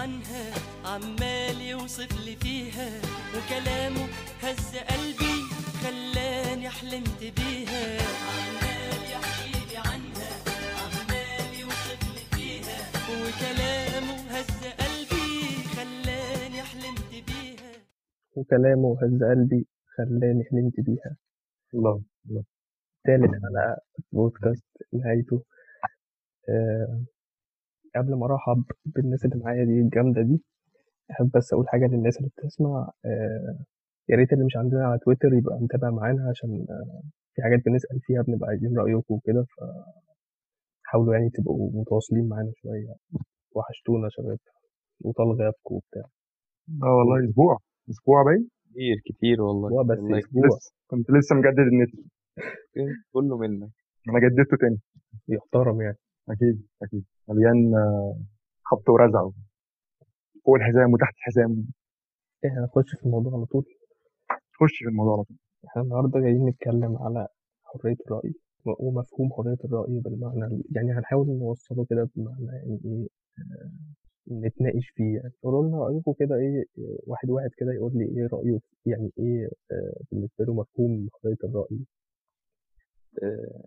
عنها عمال يوصف لي فيها وكلامه هز قلبي خلاني حلمت بيها. عمال يحكي لي عنها عمال يوصف لي فيها وكلامه هز قلبي خلاني حلمت بيها. وكلامه هز قلبي خلاني حلمت بيها. الله الله. تالت حلقة بودكاست نهايته. آه قبل ما أرحب بالناس اللي معايا دي الجامدة دي أحب بس أقول حاجة للناس اللي بتسمع آه يا ريت اللي مش عندنا على تويتر يبقى متابع معانا عشان آه في حاجات بنسأل فيها بنبقى عايزين رأيكم وكده فحاولوا يعني تبقوا متواصلين معانا شوية وحشتونا شباب وطال غيابكم وبتاع. آه والله أسبوع أسبوع باين؟ كتير كتير والله بس والله أسبوع. لسه كنت لسه مجدد النت. كله منك. أنا جددته تاني. يحترم يعني. أكيد أكيد. مليان آه، خبط ورزع. فوق الحزام وتحت الحزام إحنا هنخش في الموضوع على طول؟ خش في الموضوع على طول. إحنا النهاردة جايين نتكلم على حرية الرأي ومفهوم حرية الرأي بالمعنى ال- يعني هنحاول نوصله كده بمعنى يعني إيه آه، نتناقش فيه يعني. قولوا لنا رأيكم كده إيه واحد واحد كده يقول لي إيه رأيه يعني إيه آه، بالنسبة له مفهوم حرية الرأي.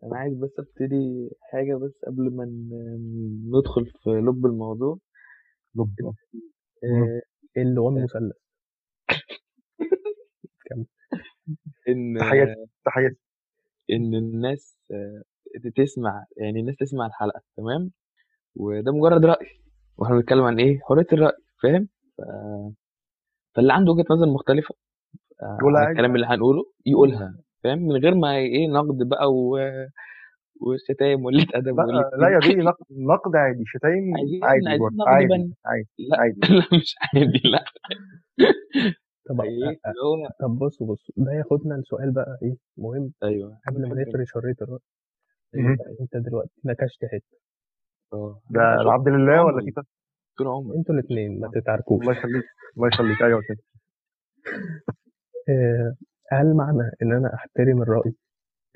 أنا عايز بس أبتدي حاجة بس قبل ما ن- ندخل في لب الموضوع. لب. آه، ال 1 مثلث كمل. إن تحياتي تحياتي إن الناس آه، تسمع يعني الناس تسمع الحلقة تمام؟ وده مجرد رأي. وإحنا بنتكلم عن إيه؟ حرية الرأي فاهم؟ ف... فاللي عنده وجهة نظر مختلفة آه، عن عادي. الكلام اللي هنقوله يقولها. فاهم؟ من غير ما إيه نقد بقى و... وشتايم وقلة أدب لأ وقلة لا يا بيه نقد نقد عادي شتايم عايزين- عادي عايزين برضه نقد عادي بن- عادي لأ عادي. لا مش عادي لأ. طب إيه؟ آه، هو طب بصوا بصوا ده ياخدنا لسؤال بقى إيه مهم أيوه قبل ما نفرش الرأي. مهم. أنت دلوقتي نكشت حتة. آه ده العبد لله ولا. كده طول عمري. أنتوا الاثنين ما تتعاركوش. الله يخليك الله يخليك. أيوه كده. آه، هل معنى إن أنا أحترم الرأي؟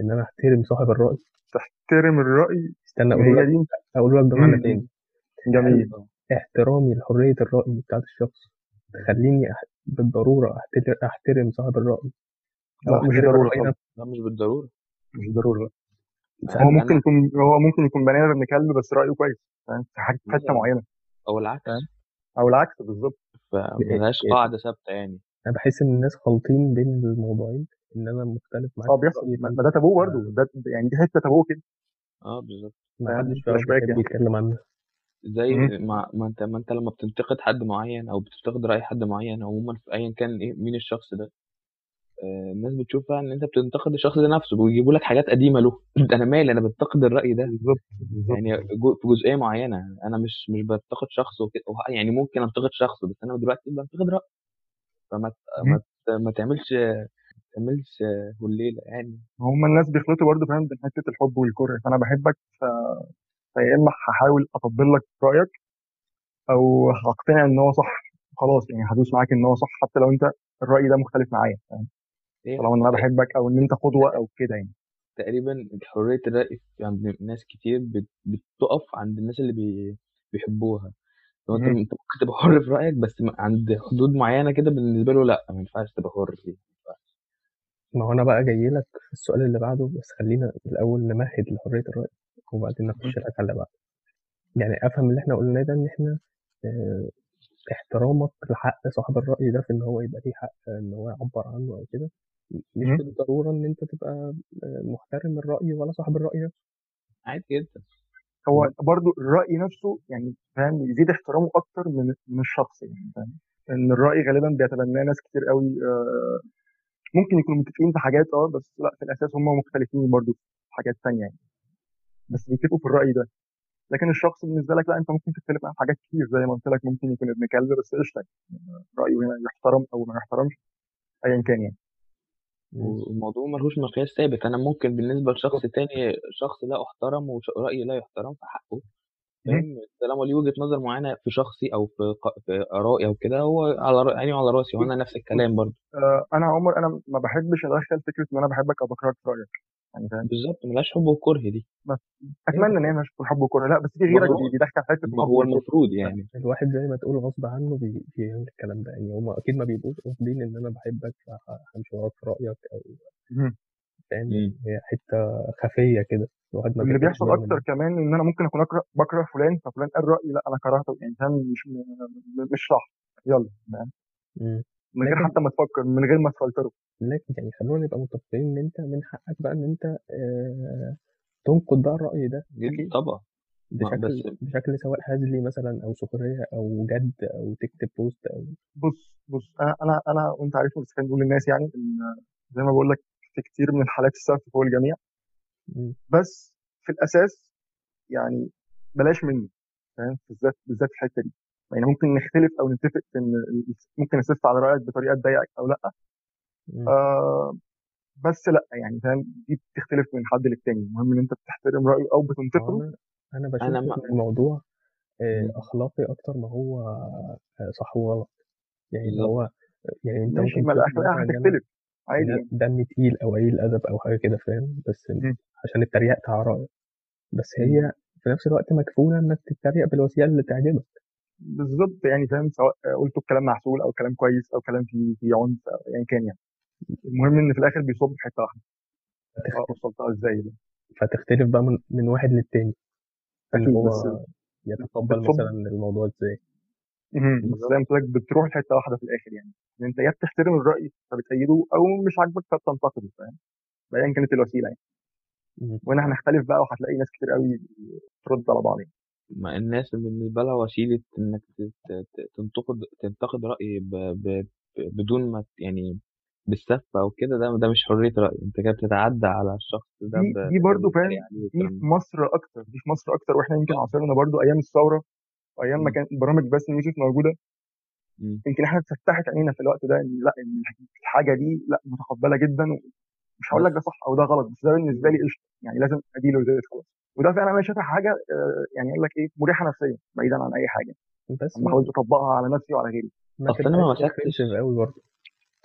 إن أنا أحترم صاحب الرأي؟ تحترم الرأي؟ استنى أقول لك أقول لك بمعنى. تاني. جميل. احترامي لحرية الرأي بتاعت الشخص تخليني أح... بالضرورة أحتر... أحترم صاحب الرأي؟ أو لا مش نفسه. لا مش بالضرورة. مش. سألت هو أنا- ممكن يكون هو ممكن يكون بني آدم كلب بس رأيه كويس. فاهم في مثلاً. معينة. أو العكس. أو العكس بالظبط. فملهاش إيه- قاعدة ثابتة يعني. أنا بحس إن الناس خالطين بين الموضوعين إن أنا مختلف معاك آه بيحصل. ما ده تابوه برضه. ده يعني دي حتة تابوه كده. آه بالظبط. ما؟ حدش بيحب يعني. يتكلم عنها زي. ما, ما أنت ما أنت لما بتنتقد حد معين أو بتنتقد رأي حد معين عموما في ايا كان إيه مين الشخص ده آه الناس بتشوفها إن أنت بتنتقد الشخص ده نفسه ويجيبوا لك حاجات قديمة له. أنا مالي؟ أنا بنتقد الرأي ده. بالظبط بالظبط. يعني جو- في جزئية معينة. أنا مش مش بنتقد شخص وكده يعني ممكن أنتقد شخص بس أنا دلوقتي بنتقد رأي. فما ما ما تعملش ما تعملش هليلة يعني. هم الناس بيخلطوا برضه فاهم بين حتة الحب والكره فأنا بحبك ف... فيا إما هحاول أطبل لك رأيك أو هقتنع إن هو صح خلاص يعني هدوس معاك إن هو صح حتى لو أنت الرأي ده مختلف معايا فاهم؟ إيه؟ طالما إن أنا بحبك أو إن أنت قدوة أو كده يعني. تقريبا حرية الرأي عند ناس كتير بت- بتقف عند الناس اللي بي بيحبوها. لو انت مم. انت ممكن تبقى حر في رأيك بس عند حدود معينة كده بالنسبة له لأ ما ينفعش تبقى حر فيه. ما هو أنا بقى جاي لك في السؤال اللي بعده بس خلينا الأول نمهد لحرية الرأي وبعدين نخش لك على اللي بعده. يعني أفهم اللي إحنا قلناه ده إن إحنا آه، احترامك لحق صاحب الرأي ده في إن هو يبقى ليه حق إن هو يعبر عنه أو كده مش. بالضرورة إن أنت تبقى آه، محترم الرأي ولا صاحب الرأي نفسه. عادي جدا. هو برضو الرأي نفسه يعني فاهم يزيد احترامه أكتر من من الشخص يعني فاهم؟ إن الرأي غالبا بيتبناه ناس كتير قوي آه، ممكن يكونوا متفقين في حاجات آه بس لأ في الأساس هم مختلفين برضو في حاجات تانية يعني. بس بيتفقوا في الرأي ده. لكن الشخص بالنسبة لك لأ أنت ممكن تختلف عن حاجات كتير زي ما قلت لك ممكن يكون ابن كلب بس قشطة يعني رأيه هنا يحترم أو ما يحترمش أيا كان يعني. والموضوع ملهوش مقياس ثابت. أنا ممكن بالنسبة لشخص تاني شخص لا أحترم ورأيي لا يحترم في حقه فاهم؟ طالما ليه وجهة نظر معينة في شخصي أو في ق- في آرائي أو كده هو على عيني وعلى رأسي وأنا نفس الكلام برضه. آه، أنا عمر أنا ما بحبش أدخل فكرة إن أنا بحبك أو بكرهك في رأيك يعني فاهم؟ بالظبط ملهاش حب وكره دي. أتمنى إن هي مش تكون حب وكره لأ بس في غيرك بيدخل حتة ما هو المفروض يعني. الواحد زي ما تقول غصب عنه بي- بيعمل الكلام ده يعني هما أكيد ما بيبقوش قاصدين إن أنا بحبك فهمشي وراك في رأيك أو. فاهم. هي حتة خفية كده. الواحد ما بياخدش بيحصل أكتر. كمان إن أنا ممكن أكون أكره بكره فلان ففلان قال رأيي لأ أنا كرهته يعني فاهم مش م- مش صح يلا فاهم. من غير لكن- حتى ما تفكر من غير ما تفلتره لكن يعني خلونا نبقى متفقين إن أنت من حقك بقى إن أنت آه تنقد بقى الرأي ده جدا طبعا ما- بشكل بس بشكل سواء هزلي مثلا أو سخرية أو جد أو تكتب بوست أو بص بص أنا أنا أنا وأنت عارف بس خلينا نقول للناس يعني إن زي ما بقول لك في كتير من الحالات السقف فوق الجميع. بس في الأساس يعني بلاش منه فاهم؟ بالذات بالذات في الحتة دي. يعني ممكن نختلف أو نتفق في إن ممكن اسف على رأيك بطريقة تضايقك أو لأ. آه بس لأ يعني فاهم؟ دي بتختلف من حد للتاني. المهم إن أنت بتحترم رأيه أو بتنتقده. أنا أنا بشوف أنا ما- الموضوع آه،. أخلاقي أكتر ما هو آه، صح وغلط. يعني اللي. هو يعني أنت ممكن الأخلاق هتختلف. عادي يعني. دمي تقيل أو قليل ادب أو حاجة كده فاهم؟ بس. عشان اتريقت على رأيك. بس. هي في نفس الوقت مكفولة إنك تتريق بالوسيلة اللي تعجبك. بالظبط يعني فاهم؟ سواء قلت كلام معسول أو كلام كويس أو كلام فيه فيه عنف أو ايا كان يعني. المهم إن في الآخر بيصب في حتة واحدة. فتخ- وصلتها إزاي بقى؟ فتختلف بقى من, من واحد للتاني. إن أكيد هو بس يتقبل مثلا الموضوع إزاي. زي ما قلت لك بتروح لحتة واحدة في الآخر يعني. إن أنت يا بتحترم الرأي فبتأيده أو مش عاجبك فبتنتقده فاهم؟ ايا كانت الوسيلة يعني. مم. وهنا هنختلف بقى وهتلاقي ناس كتير قوي ترد على بعض يعني. ما الناس بالنسبة لها ت- ت- تنتقد تنتقد رأي ب... ب... بدون ما يعني بالسف أو كده ده ده مش حرية رأي. أنت كده بتتعدى على الشخص ده دي ب... دي برضه فاهم عليه دي في مصر أكتر دي في مصر أكتر. وإحنا يمكن عاصرنا برضه أيام الثورة وايام ما مم. كان برامج بس يوسف موجودة. مم. يمكن إحنا اتفتحت عينينا في الوقت ده إن لأ إن الحاجة دي لأ متقبلة جدا مش هقول لك ده صح أو ده غلط بس ده بالنسبة لي قشطة يعني لازم أديله زي خلاص وده فعلا أنا شايفها حاجة آه، يعني أقول لك إيه مريحة نفسيا بعيدا عن أي حاجة. بس ما, حاولت اطبقها على نفسي وعلى غيري. ما أصل أنا ما مسكتش قوي برضه.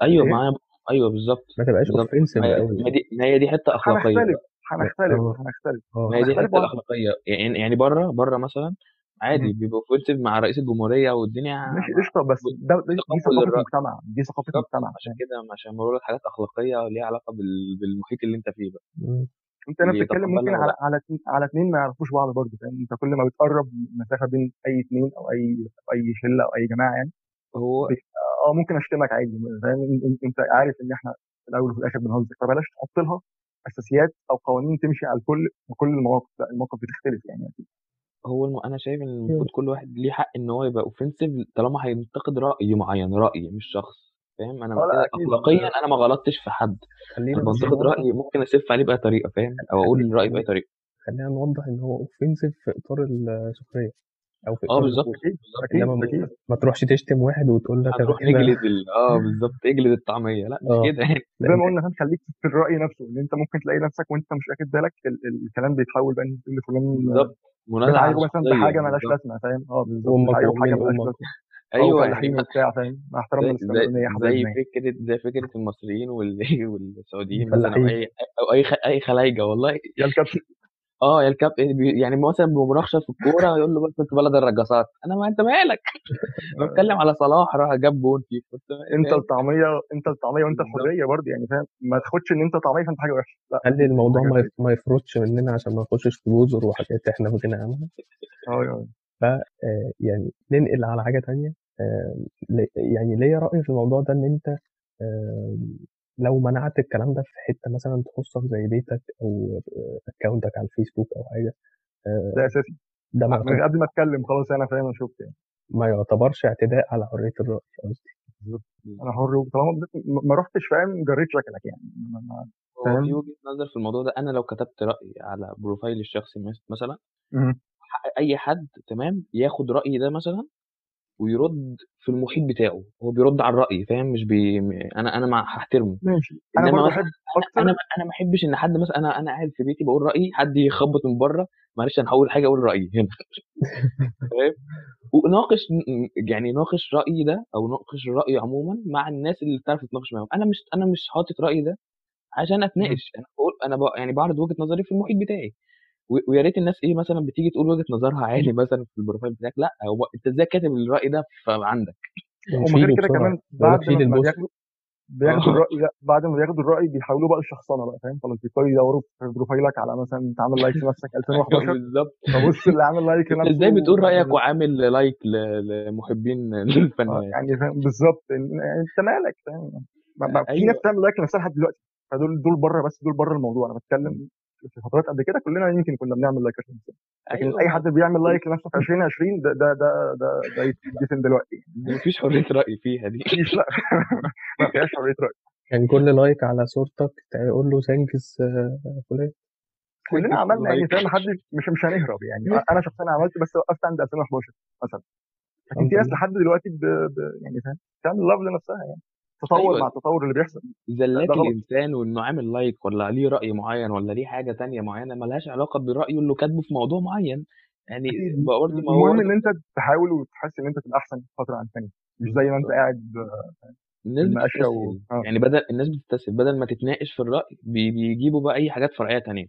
أيوه إيه؟ معايا أيوه بالظبط ما تبقاش بالظبط offensive ما هي قوي ما دي ما هي دي حتة أخلاقية. هنختلف هنختلف هنختلف. ما هي دي وهن- الأخلاقية يعني يعني بره بره مثلا عادي. بيبقى offensive مع رئيس الجمهورية والدنيا ماشي قشطة بس ده دي, ثقافة للرأي مجتمع دي ثقافة بالظبط مجتمع عشان كده عشان بقول لك حاجات أخلاقية ليها علاقة بال... بالمحيط اللي أنت فيه بقى. مم. أنت اللي بتتكلم ممكن على على على اثنين ما يعرفوش بعض برضه فاهم؟ أنت كل ما بتقرب المسافه بين أي اثنين أو أي أي شلة أو أي جماعة يعني هو آه ممكن أشتمك عادي فاهم؟ أنت عارف إن إحنا في الأول وفي الآخر بنهزر فبلاش تحط لها أساسيات أو قوانين تمشي على الكل وكل المواقف لا المواقف بتختلف يعني أكيد. هو الم... أنا شايف إن المفروض كل واحد ليه حق إن هو يبقى offensive طالما هينتقد رأي معين رأي مش شخص فاهم؟ أنا آه لأ كده أكيد اخلاقيا أنا ما غلطتش في حد. خلينا أنا بس بنتقد نوضح رأي ممكن أسف عليه بأي طريقة فاهم؟ خلي أقول رايي بأي خلي طريقة. خلينا نوضح إن هو offensive في إطار السخرية أو في آه إطار بالظبط أكيد انما ما أكيد ما تروحش تشتم واحد وتقول له طب هنروح نجلد ال... آه بالظبط اجلد الطعمية. لأ مش آه. كده يعني. زي ما قلنا فاهم خليك في الرأي نفسه إن أنت ممكن تلاقي نفسك وأنت مش واخد بالك ال- ال- الكلام بيتحول بقى إن تقول لفلان بالظبط بتعايره مثلا شخصيه بحاجه مالهاش لازمة فاهم؟ آه بالظبط. بتعايره بحاجة مالهاش لازمة. أيوه فلاحين وبتاع فاهم؟ مع احترامنا زي فكرة زي فكرة المصريين وال... والسعوديين مثلا أو أي أو. أي خلايجه والله. يا الكابتن. آه يا الكاب بي- يعني مثلا بمناقشة في الكورة يقول له بس انت بلد الرقصات أنا ما أنت مالك؟ بتكلم على صلاح راح جاب جون فيك أنت فاهم الطعمية أنت الطعمية وأنت الحرية برضه يعني فاهم؟ ما تاخدش إن أنت طعمية فأنت حاجة وحشة. لأ خلي الموضوع ما يف- ما يفرطش مننا عشان ما نخشش في جزر وحاجات إحنا في غنى عنها آه آه. ف آه، يعني ننقل على حاجة تانية. آه، ل- يعني ليا رأي في الموضوع ده إن أنت آه، لو منعت الكلام ده في حتة مثلا تخصك زي بيتك أو اكونتك على الفيسبوك أو حاجة آه، ده أساسي. ده ما من يعتبر قبل ما أتكلم خلاص أنا فاهم أنا شفت يعني. ما يعتبرش اعتداء على حرية الرأي قصدي. بالظبط. أنا حر وطالما ما ما رحتش فاهم جريت شكلك يعني. ما- ما- هو في فاهم وجهة نظر في الموضوع ده أنا لو كتبت رايي على profile الشخصي مس- مثلا. ح- أي حد تمام ياخد رايي ده مثلا ويرد في المحيط بتاعه. هو بيرد على الرأي فاهم؟ مش بي أنا أنا مع هحترمه. ماشي. أنا برضه أحب أنا أكتر أنا أنا ما أحبش إن حد مثلا أنا أنا قاعد في بيتي بقول رأيي حد يخبط من بره معلش أنا هقول حاجة أقول رأيي هنا. فاهم وناقش يعني ناقش رأيي ده أو ناقش الراي عموما مع الناس اللي بتعرف تتناقش معاهم. أنا مش أنا مش حاطط رأيي ده عشان أتناقش. أنا بقول أنا بق... يعني بعرض وجهة نظري في المحيط بتاعي. و- ويا ريت الناس إيه مثلا بتيجي تقول وجهة نظرها عادي مثلا في ال profile بتاعك لأ هو أنت إزاي كاتب الرأي ده فعندك وما غير كده كمان لك بعد شيل ما ال post. بياخدوا بياخدوا آه. الرأي لا بعد ما بياخدوا الرأي بيحولوه بقى لشخصنة بقى فاهم؟ خلاص بيبتدوا يدوروا في profile ك على مثلا أنت عامل like لنفسك 2011 بالظبط. فبص اللي عامل like أنت لنفسه إزاي بتقول رأيك وعامل like ل- لمحبين آه، الفنان. يعني فاهم؟ بالظبط إن- يعني أنت مالك فاهم؟ ما- ما- في ناس أيوه. بتعمل like لنفسها لحد دلوقتي فدول دول بره بس دول بره الموضوع أنا بتكلم في فترات قبل كده كلنا يمكن كنا بنعمل like لنفسنا لكن أيوه. أي حد بيعمل like لنفسه في 2020 ده ده ده ده ده يتدفن دلوقتي. يعني مفيش حرية رأي فيها دي. مفيش لا. ما فيهاش حرية رأي. كان كل like على صورتك تقول له thanks فلان. كلنا عملنا يعني فاهم محدش مش مش هنهرب يعني. أنا شخصيا عملت بس وقفت عند 2011 مثلا. لكن في ناس لحد دلوقتي ب... ب... يعني فاهم بتعمل love لنفسها يعني. تطور أيوه. مع التطور اللي بيحصل. زلات ده غلط. الإنسان وإنه عامل like ولا ليه رأي معين ولا ليه حاجة تانية معينة ملهاش علاقة برأيه اللي كاتبه في موضوع معين يعني أكيد. برضه ما هو المهم إن أنت تحاول وتحس إن أنت تبقى أحسن فترة عن ثانية مش زي ما أنت قاعد الناس و... آه. يعني بدل الناس بتستسهل. بدل ما تتناقش في الرأي بي- بيجيبوا بقى أي حاجات فرعية تانية.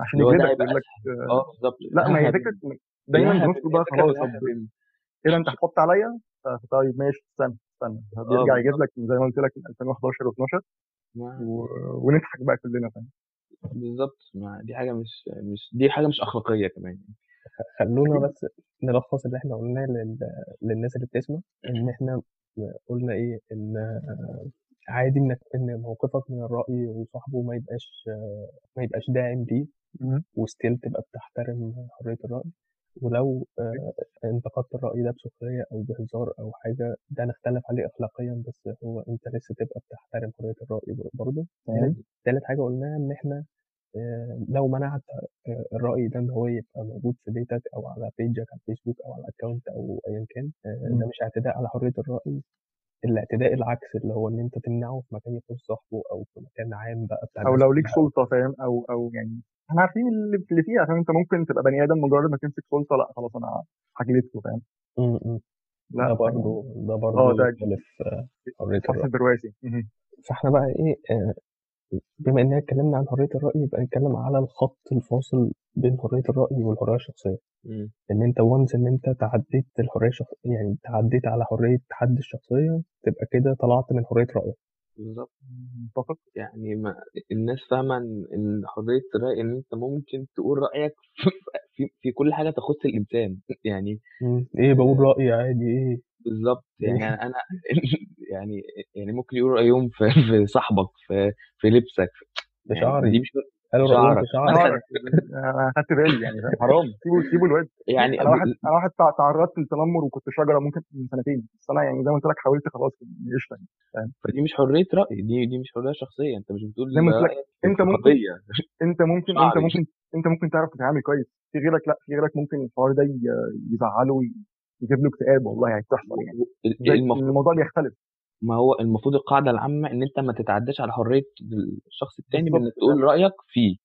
عشان هيبقى ويقول لك آه بالظبط. لا ما هي فكرة دايما بندخل بقى خلاص. في كده أنت هتحط عليا طيب ماشي استنى. استنى بيرجع يجيب بالظبط لك زي ما قلت لك من 2011 و12 ما- و... ونضحك بقى كلنا فاهم؟ بالظبط ما دي حاجة مش مش دي حاجة مش أخلاقية كمان خلونا أكيد. بس نلخص اللي إحنا قلناه لل... للناس اللي بتسمع إن إحنا قلنا إيه إن عادي إنك إن موقفك من الرأي وصاحبه ما يبقاش ما يبقاش داعم ليه. وستيل تبقى بتحترم حرية الرأي. ولو آه، انتقدت الرأي ده بسخرية أو بهزار أو حاجة ده نختلف عليه أخلاقيا بس هو أنت لسه تبقى بتحترم حرية الرأي برضه. تمام تالت تالت حاجة قلناها إن إحنا آه، لو منعت آه، الرأي ده إن هو يبقى موجود في بيتك أو على بيجك على الفيسبوك أو على أكونت أو أيا كان آه، مم. ده مش اعتداء على حرية الرأي. الاعتداء العكس اللي هو إن أنت تمنعه في مكان يخص صاحبه أو في مكان عام بقى بتاع أو لو ليك سلطة فاهم؟ أو أو يعني إحنا عارفين اللي فيها عشان أنت ممكن تبقى بني آدم مجرد ما تمسك سلطة لأ خلاص أنا هجلدكم فاهم؟ م- م. ده لا يعني برضه ده آه برضه ده يختلف آه، برواسي. فإحنا بقى إيه آه، بما إننا اتكلمنا عن حرية الرأي يبقى نتكلم على الخط الفاصل بين حرية الرأي والحرية الشخصية. مم. إن أنت وانس إن أنت تعديت الحرية الشخصية يعني تعديت على حرية تحدي الشخصية تبقى كده طلعت من حرية رأيك بالظبط. متفق. يعني ما الناس فاهمة إن إن حرية الرأي إن أنت ممكن تقول رأيك في في كل حاجة تخص الإنسان. يعني مم. إيه بقول رأيي عادي إيه بالظبط يعني إيه. أنا يعني يعني ممكن يقولوا رأيهم في في صاحبك في في لبسك يعني بشعري دي مش قالوا شعرك. شعرك أنا خدت بالي. يعني حرام. سيبوا سيبوا الواد يعني أنا واحد أنا واحد تع- تعرضت للتنمر وكنت شجرة ممكن من سنتين. بس أنا يعني زي ما قلت لك حاولت خلاص قشطة يعني فدي مش حرية رأي دي دي مش حرية شخصية. أنت مش بتقول زي ما قلت لك انت في ممكن أنت ممكن أنت شعري. ممكن أنت ممكن تعرف تتعامل كويس. في غيرك لأ في غيرك ممكن الحوار ده يزعله يجيب له اكتئاب والله هتحصل يعني. المفروض الموضوع بيختلف. ما هو المفروض القاعدة العامة إن أنت ما تتعداش على حرية الشخص التاني بالظبط. بانك تقول رأيك فيه.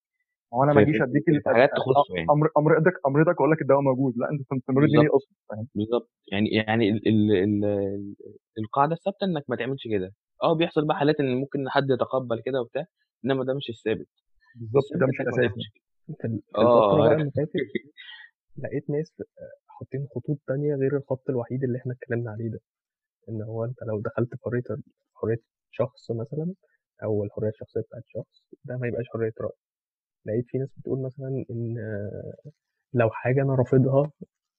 هو أنا ما أجيش أديك حاجات تخصه يعني. أمر امرضك امرضك واقول لك الدواء موجود. لا أنت كنت تمرضني ليه أصلا؟ فاهم؟ بالظبط. يعني يعني ال ال ال ال- القاعدة الثابتة إنك ما تعملش كده. أه بيحصل بقى حالات إن ممكن حد يتقبل كده وبتاع إنما ده مش الثابت. بالظبط ده مش انك ما الاساس تعملش كده. في ال- في آه الفترة بقى اللي فاتت لقيت ناس آه، حاطين خطوط تانية غير الخط الوحيد اللي إحنا اتكلمنا عليه ده. إن هو أنت لو دخلت في حرية حرية شخص مثلا أو الحرية الشخصية بتاعت شخص ده ما يبقاش حرية رأي. لقيت في ناس بتقول مثلا إن لو حاجة أنا رافضها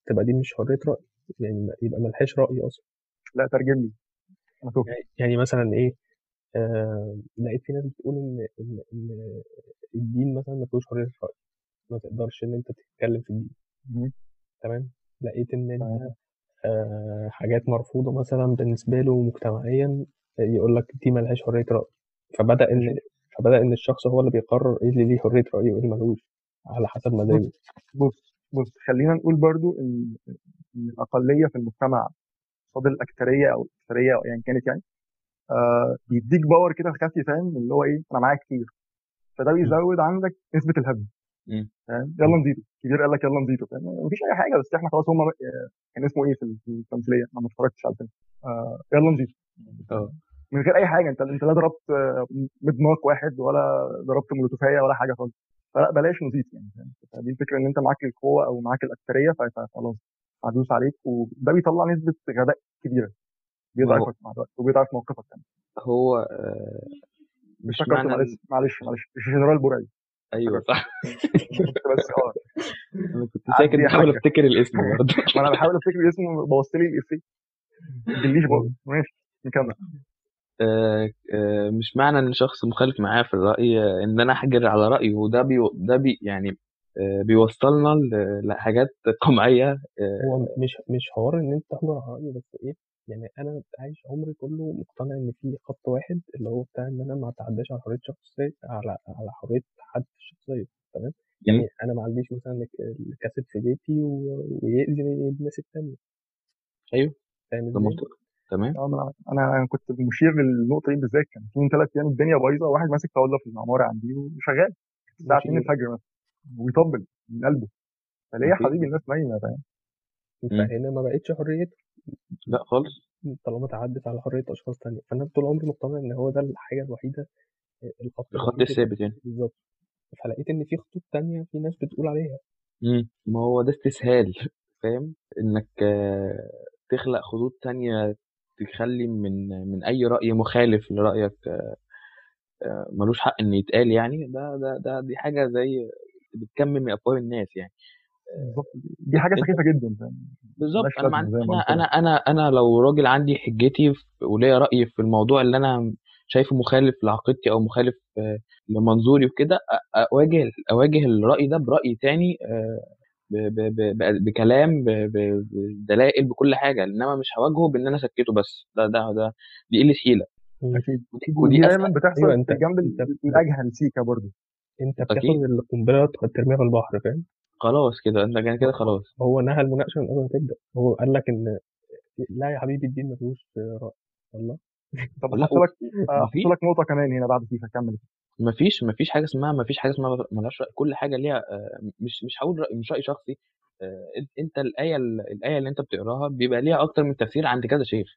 تبقى دي مش حرية رأي يعني يبقى ملهاش رأي أصلا. لا ترجم لي. يعني يعني مثلا إيه آه لقيت في ناس بتقول إن إن إن الدين مثلا ما فيهوش حرية رأي. ما تقدرش إن أنت تتكلم في الدين. تمام؟ لقيت إن أنت آه حاجات مرفوضة مثلا بالنسبة له مجتمعيا يقول لك دي ملهاش حرية رأي. فبدأ ماشي. ان فبدأ إن الشخص هو اللي بيقرر إيه اللي ليه حرية رأي وإيه اللي ملوش على حسب مزاجه بص بص خلينا نقول برضو إن الأقلية في المجتمع قصاد الأكثرية أو الأكثرية أو ايا كانت يعني آه بيديك باور كده خفي فاهم؟ اللي هو إيه أنا معاك كتير. فده بيزود عندك نسبة الهبد مم. فاهم؟ م- يلا نزيدو كبير قال لك يلا نزيدو فاهم؟ مفيش أي حاجة بس إحنا خلاص هم كان اسمه إيه في التمثيلية؟ أنا ما اتفرجتش على الفيلم. آه يلا نزيدو آه. من غير أي حاجة أنت أنت لا ضربت آه، مدماغ واحد ولا ضربت مولوتوفيه ولا حاجة خالص. فلأ بلاش نزيد يعني فدي الفكرة إن أنت معاك القوة أو معاك الاكثريه فخلاص هدوس عليك وده بيطلع نسبة غباء كبيرة. بيضعفك مع الوقت وبيضعف موقفك كمان هو آه، مش معنى معلش معلش الجنرال برعي. أيوه صح. بس آه. أنا كنت ساكت بحاول أفتكر الاسم برضه. ما أنا بحاول أفتكر اسمه بوظت لي الافيه الجليش باظ ماشي نكمل. آه، آه، مش معنى إن شخص مخالف معايا في الرأي آه، إن أنا أحجر على رأيه. وده بي ده بي يعني آه، بيوصلنا لحاجات قمعية آه، هو مش مش حوار إن أنت تحضر على رأيه بس إيه؟ يعني أنا عايش عمري كله مقتنع إن في خط واحد اللي هو بتاع إن أنا ما أتعداش على حرية شخصيه على على حرية حد الشخصية تمام. يعني أنا ما عنديش مثلا الك- الكاسيت في بيتي و- ويأذي الناس التانية. أيوه. فاهم ده إزاي؟ منطقي تمام. ما أنا أنا كنت مشير للنقطة دي بالذات كان في من ثلاث أيام الدنيا بايظة واحد ماسك طاوله في العماره عندي وشغال الساعة 2 مشير الفجر مثلا ويطبل من قلبه. فليه يا حبيبي الناس نايمة فاهم؟ مم. فهنا ما بقتش حريته. لا خالص. طالما تعدت على حرية أشخاص تانية. فأنا طول عمري مقتنع إن هو ده الحاجة الوحيدة الخط الخط الوحيد اللي الثابت يعني. بالظبط. فلقيت إن في خطوط تانية في ناس بتقول عليها. مم. ما هو ده استسهال فاهم؟ إنك آه، تخلق خطوط تانية تخلي من من أي رأي مخالف لرأيك آه، ملوش حق إن يتقال يعني. ده ده ده دي حاجة زي بتكمم افواه الناس يعني. بالظبط. دي حاجة سخيفة جدا بالظبط. أنا مع... أنا أنا أنا أنا لو راجل عندي حجتي في- وليا رأي في الموضوع اللي أنا شايفه مخالف لعقيدتي أو مخالف آه، لمنظوري وكده أ- أواجه أواجه الرأي ده برأي تاني آه، ب- ب- ب- ب- بكلام ب- ب- بدلائل بكل حاجة. إنما مش هواجهه بإن أنا اسكته بس. ده ده ده دي قلة حيلة. أكيد. ودي, دايما بتحصل في أنت ال- الاجهل سيكا برضه. أنت بتاخد القنبلة ترميها في البحر فاهم؟ خلاص كده انت كده كده خلاص. هو نهى المناقشة من قبل ما تبدأ. هو قال لك إن لا يا حبيبي الدين ما فيهوش رأي. والله طب لا أحط لك أحط مفيش لك نقطة كمان هنا بعد كده كمل. مفيش مفيش حاجة اسمها مفيش حاجة اسمها ملهاش رأي. كل حاجة ليها آه، مش مش هقول رأي مش رأي شخصي. آه، إنت الآية الآية اللي أنت بتقراها بيبقى ليها أكتر من تفسير عند كذا شيخ.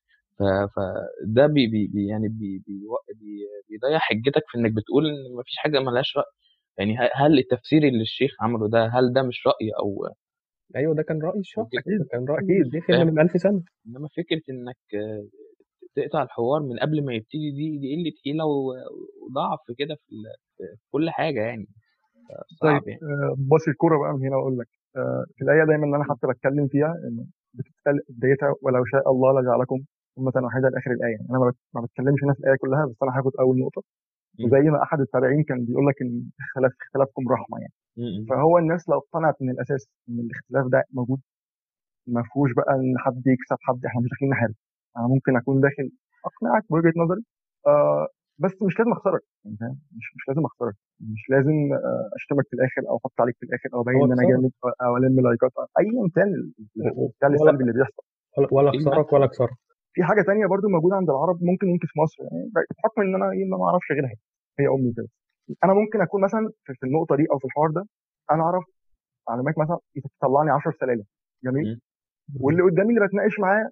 فده بي بي يعني بي بي بي بيضيع حجتك في إنك بتقول إن مفيش حاجة ملهاش رأي. يعني هل التفسير اللي الشيخ عمله ده هل ده مش رأي أو أيوه ده كان رأي الشخص وجهه أكيد كان رأي أكيد الشيخ فاهم؟ من 1000 سنة. إنما فكرة إنك تقطع الحوار من قبل ما يبتدي دي دي قلة حيله و- وضعف كده في كل حاجة يعني. طيب يعني. آه، باصي الكورة بقى من هنا وأقول لك آه، في الآية دايما اللي أنا حتى بتكلم فيها إن بتتقال بدايتها ولو شاء الله لجعلكم أمة واحدة لآخر الآية. يعني أنا ما بت- ما بتكلمش هنا في الآية كلها بس أنا هاخد أول نقطة. م- وزي ما أحد التابعين كان بيقول لك إن اختلاف اختلافكم رحمة يعني. فهو الناس لو اقتنعت من الأساس إن الاختلاف ده موجود ما فيهوش بقى إن حد يكسب حد إحنا مش داخلين نحارب. أنا ممكن أكون داخل أقنعك بوجهة نظري آه بس مش لازم أخسرك يعني مش مش لازم أخسرك. مش لازم آه أشتمك في الآخر أو أحط عليك في الآخر أو أبين إن أنا جامد أو ألم لايكات ايا كان السلبي اللي بيحصل. ولا في خسارك ولا خساره في حاجة تانية برضو موجودة عند العرب ممكن يمكن في مصر يعني بحكم إن أنا إيه ما أعرفش غيرها هي أمي كده أنا ممكن أكون مثلا في النقطة دي أو في الحوار ده أنا أعرف معلومات مثلا تطلعني 10 سلالم جميل؟ واللي قدامي اللي بتناقش معاه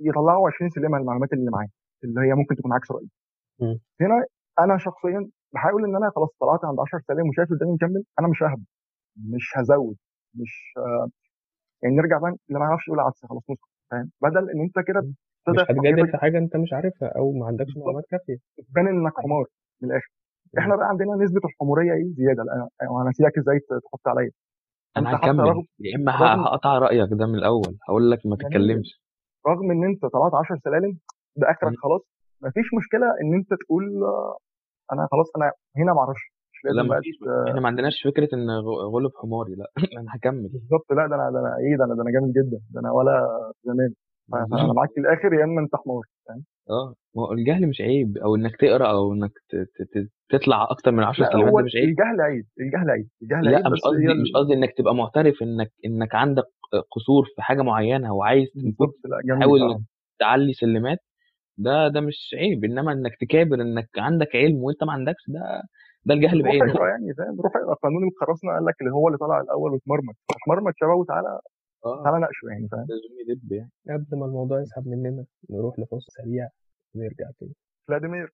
يطلعوا 20 سلمة المعلومات اللي معاه اللي هي ممكن تكون عكس رأيي. هنا أنا شخصيا بحاول إن أنا خلاص طلعت عند 10 سلالم وشايف قدامي مكمل أنا مش ههبط مش هزود مش آه، يعني نرجع بقى اللي ما يعرفش يقول عدسه خلاص نسكت فاهم؟ بدل إن أنت كده مش تضعف هتجادل في حاجة أنت مش عارفها أو ما عندكش بالظبط معلومات كافية. تبان انك حمار من الآخر. إحنا بقى عندنا نسبة الحمورية إيه زيادة؟ لأ- وأنا نسيبك إزاي تحط عليا. أنا حتى هكمل. رغم يا إما ه- رغم هقطع رأيك ده من الأول. هقول لك ما جميل تتكلمش. رغم إن أنت طلعت 10 سلالم ده آخرك. خلاص. مفيش مشكلة إن أنت تقول آه، أنا خلاص أنا هنا ما أعرفش. مش لا لازم ما بقى فيش ت- إحنا ما عندناش فكرة إن غ- غلب حماري. لا. أنا هكمل. بالظبط لا ده أنا ده أنا إيه؟ ده أنا ده أنا جامد جدا. ده أنا ولا زمان. فانا بالظبط معاك في الآخر يا إما أنت حمار فاهم؟ آه. ما هو الجهل مش عيب أو إنك تقرأ أو إنك تطلع أكتر من 10 لا كلمات ده مش عيب. الجهل عيب الجهل عيب الجهل لا عيب مش بس هي قصدي مش قصدي إنك تبقى معترف إنك إنك عندك قصور في حاجة معينة وعايز لا تحاول انك تعلي سلمات ده ده مش عيب. إنما إنك تكابر إنك عندك علم وأنت ما عندكش ده ده الجهل روح اقرأ يعني فاهم؟ روح اقرأ قانون القراصنه قال لك اللي هو اللي طلع الأول واتمرمط. اتمرمط شباب وتعالى آه. تعالى ناقشه يعني فاهم؟ لازم يدب يعني. قبل ما الموضوع يسحب مننا نروح لفاصل سريع ونرجع تاني. فلاديمير.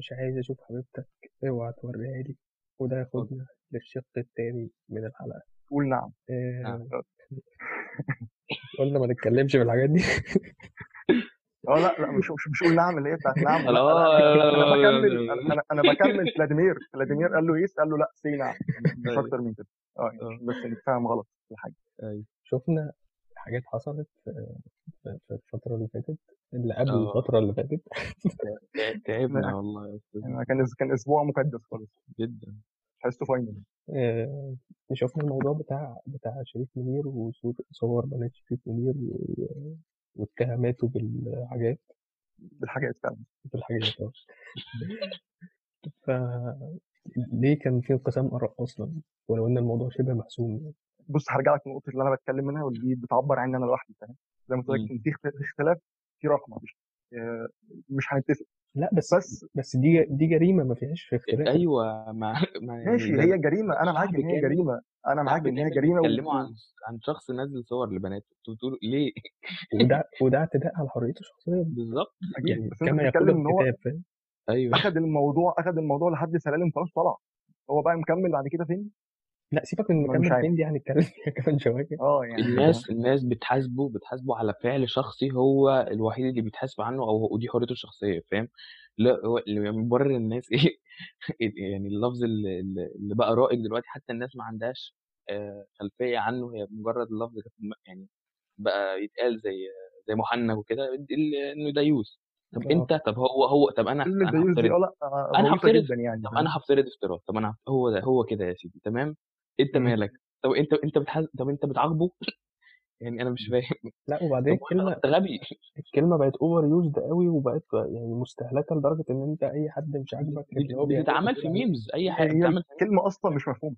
مش عايز أشوف حبيبتك. اوعى توريها لي. وده ياخدنا للشق التاني من الحلقة. قول نعم. آه، نعم. قلنا ما نتكلمش في الحاجات دي. آه لا لا مش مش مش قول نعم اللي هي بتاعت نعم. لا, لا، لا, لا، أنا لا، لا، بكمل لا، لا. أنا أنا بكمل. فلاديمير فلاديمير قال له yes قال له لا سي نعم. مش أيوة. أكتر من كده. آه يعني آه. بس نتفاهم غلط في الحاجة. أيوة. شفنا حاجات حصلت في في- الفترة اللي فاتت اللي قبل آه. الفترة اللي فاتت. تع- تعبنا والله يعني كان كان أسبوع مقدس خالص. جدا. تحسه فاينل آه، شفنا الموضوع بتاع بتاع شريف منير وصور بنات شريف منير و- واتهاماته بالحاجات. بالحاجات فعلا. بالحاجات آه. ف ليه كان في انقسام آراء أصلا؟ ولو إن الموضوع شبه محسوم يعني. بص هرجع لك للنقطه اللي أنا بتكلم منها واللي بتعبر عني أنا لوحدي فاهم؟ زي ما قلت لك مم. إن في اخت- في اختلاف في رحمه مش مش هنتفق. لا بس بس بس دي دي جريمة ما فيهاش في اختلاف. أيوه ما ما يعني ماشي هي جريمة أنا معاك إن هي جريمة أنا معاك إن هي جريمة. بيتكلموا و... عن عن شخص نزل صور لبنات أنتوا بتقولوا ليه؟ وده وده اعتداء على حريته الشخصية بالظبط. يعني بس كما يقول بتتكلم إن هو الكتاب فاهم؟ أيوه. أخذ الموضوع أخذ الموضوع لحد سلالم خلاص طلع. هو بقى مكمل بعد كده فين؟ لا سيبك من ما مش مكمل عارف. فين دي هنتكلم فيها كمان شوية آه يعني الناس الناس بتحاسبه بتحاسبه على فعل شخصي هو الوحيد اللي بيتحاسب عنه أو ودي حريته الشخصية فاهم؟ لا هو اللي مبرر الناس إيه يعني اللفظ اللي, اللي بقى رائج دلوقتي حتى الناس ما عندهاش آه، خلفية عنه هي مجرد اللفظ يعني بقى يتقال زي زي محنك وكده ال- إنه ديوس طب أنت طب هو هو طب أنا كلمه أنا ديوز دي هفترض لا آه، أنا هفترض جدا يعني طب فاهم؟ أنا هفترض افتراض طب أنا هو ده هو كده يا سيدي تمام؟ أنت مم. مالك؟ طب أنت أنت بتحز... طب أنت بتعاقبه؟ يعني أنا مش فاهم. لأ وبعدين أنت غبي. الكلمة بقت overused قوي وبقت يعني مستهلكة لدرجة إن أنت أي حد مش عاجبك بتتعمل في memes أي حاجة بتتعمل في الكلمة أصلا مش مفهومة.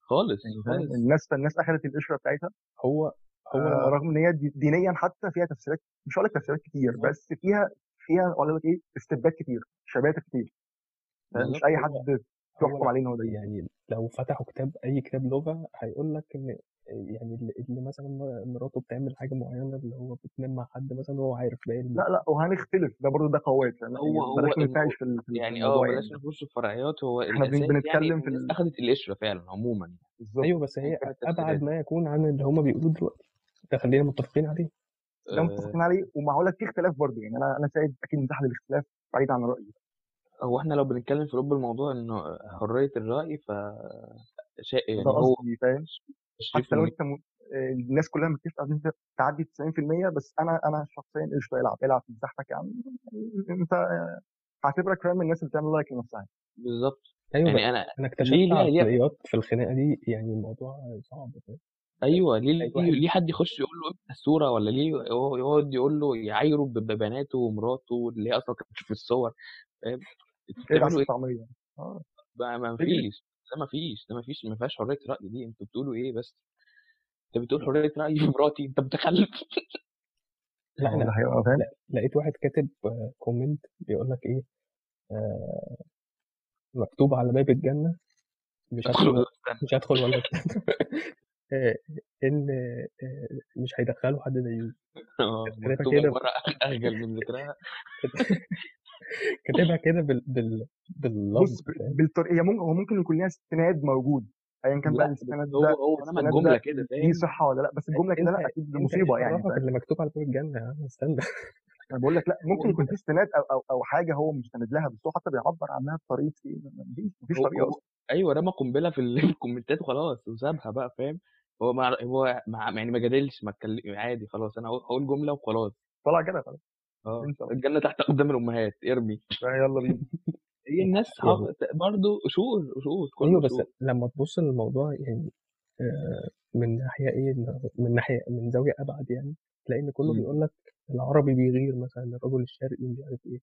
خالص يعني خالص. الناس الناس اخذت القشرة بتاعتها. هو هو آه، رغم إن هي دي- دينيا حتى فيها تفسيرات مش هقول لك تفسيرات كتير بس فيها فيها أقول لك إيه استبداد كتير شباتة كتير؟ مش أي حد تحكم عليه إن هو يعني. لو فتحوا كتاب أي كتاب لغة هيقول لك إن يعني اللي, مثلا مراته بتعمل حاجة معينة اللي هو بتنام مع حد مثلا وهو عارف باقي لا الموضوع لا وهنختلف ده برضه ده قوات فاهم؟ يعني هو هو بلاش. ننتعش في يعني آه بلاش يعني. نخش في فرعيات. هو إحنا يعني بنتكلم ان في. اخذت القشرة فعلا عموما يعني. بالظبط. أيوه بس هي أبعد ما يكون عن اللي هما بيقولوه دلوقتي. ده خلينا متفقين عليه. ده آه. متفقين عليه. ومعقول لك في اختلاف برضه يعني. أنا أنا سعيد أكيد مساحه للاختلاف بعيد عن رأيي. هو إحنا لو بنتكلم في لب الموضوع إنه حرية الرأي ف شيء ده يعني هو قصدي فاهم؟ حتى لو أنت م... آه، الناس كلها متفقه ان أنت تعدي 90% بس أنا أنا شخصيا قشطة العب العب في مساحتك يا عم. يعني أنت آه، هعتبرك فاهم من الناس اللي بتعمل لايك لنفسها بالظبط. أيوه يعني بس أنا ليه اكتشفت ليه في الخناقة دي يعني الموضوع صعب فاهم؟ أيوه ليه لقيت ليه واحد ليه حد يخش يقول له امسح الصورة ولا ليه هو يقعد يقول له يعايره ب- ببناته ومراته اللي هي أصلا كانت في الصور فاهم؟ بتعملوا إيه؟ الطعمية؟ آه. ما ما اجري فيش ده ما فيش ده ما فيش ما فيهاش حرية رأي دي. أنتوا بتقولوا إيه بس؟ أنت بتقول حرية رأي في مراتي أنت متخلف لا أنا لقيت واحد كاتب آه، كومنت بيقول لك إيه آه مكتوب على باب الجنة مش هدخل مش هدخل ولا. آه، إن آه، مش هيدخلوا حد ديوز آه كده أخجل من ذكرها. كاتبها كده بال... بال... باللفظ بص بالطريقة هي ممكن هو ممكن يكون ليها استناد موجود ايا كان بقى الاستناد ده هو رمى الجمله ده كده فاهم؟ صحة ولا لأ؟ بس الجملة كده لا أكيد إيش مصيبة يعني اللي مكتوب على باب يا عم استنى. أنا بقول لك لأ ممكن يكون في استناد أو أو أو حاجة هو مستند لها بس هو حتى بيعبر عنها بطريقة إيه مفيش طريقة أصلا. أيوه رمى قنبلة في ال- في الكومنتات وخلاص وسابها بقى فاهم؟ هو مع هو يعني ما جادلش ما اتكلم عادي خلاص أنا هقول جملة وخلاص. طلع كده خلاص. آه. انسى. الجنة تحت قدام الأمهات ارمي. يلا بينا. هي الناس برضه قشور قشور كله أيوه بس لما تبص للموضوع يعني آه، من ناحية إيه من ناحية من زاوية أبعد يعني تلاقي إن كله. بيقول لك العربي بيغير مثلا الرجل الشرقي مش عارف إيه.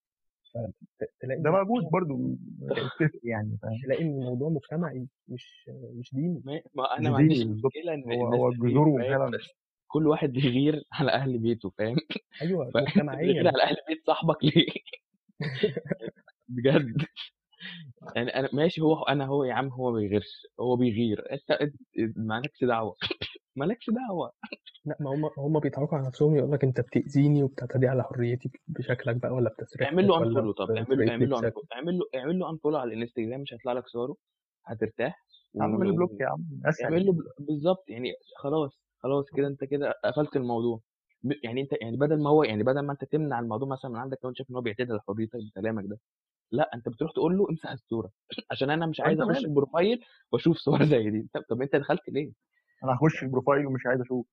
فتلاقي ده موجود اتفق يعني تلاقي إن الموضوع مجتمعي مش مش ديني. ما أنا ما عنديش مشكلة إن هو هو جذوره فعلا. كل واحد بيغير على أهل بيته فاهم؟ أيوه فانت بتغير مجتمعيا على أهل بيت صاحبك ليه؟ بجد. يعني أنا ماشي هو أنا هو يا عم هو ما بيغيرش هو بيغير. أنت مالكش دعوة. مالكش دعوة. لا ما هم هم بيضحكوا على نفسهم يقول لك أنت بتأذيني وبتعتدي على حريتي بشكلك بقى ولا اعمل له unfollow طب اعمل بطريقة اعمل له اعمل له اعمل له unfollow على الإنستجرام مش هيطلع لك صوره هترتاح اعمل له. block يا عم اسهل. اعمل له بل- بالظبط يعني خلاص. خلاص كده انت كده قفلت الموضوع. ب- يعني انت يعني بدل ما هو يعني بدل ما انت تمنع الموضوع مثلا من عندك لو انت شايف ان هو بيعتدي على حريتك بكلامك ده لا انت بتروح تقول له امسح الصورة. عشان أنا مش عايز وانت اخش مالك؟ ال profile واشوف صور زي دي. طب, طب انت دخلت ليه؟ أنا هخش ال profile ومش عايز أشوف.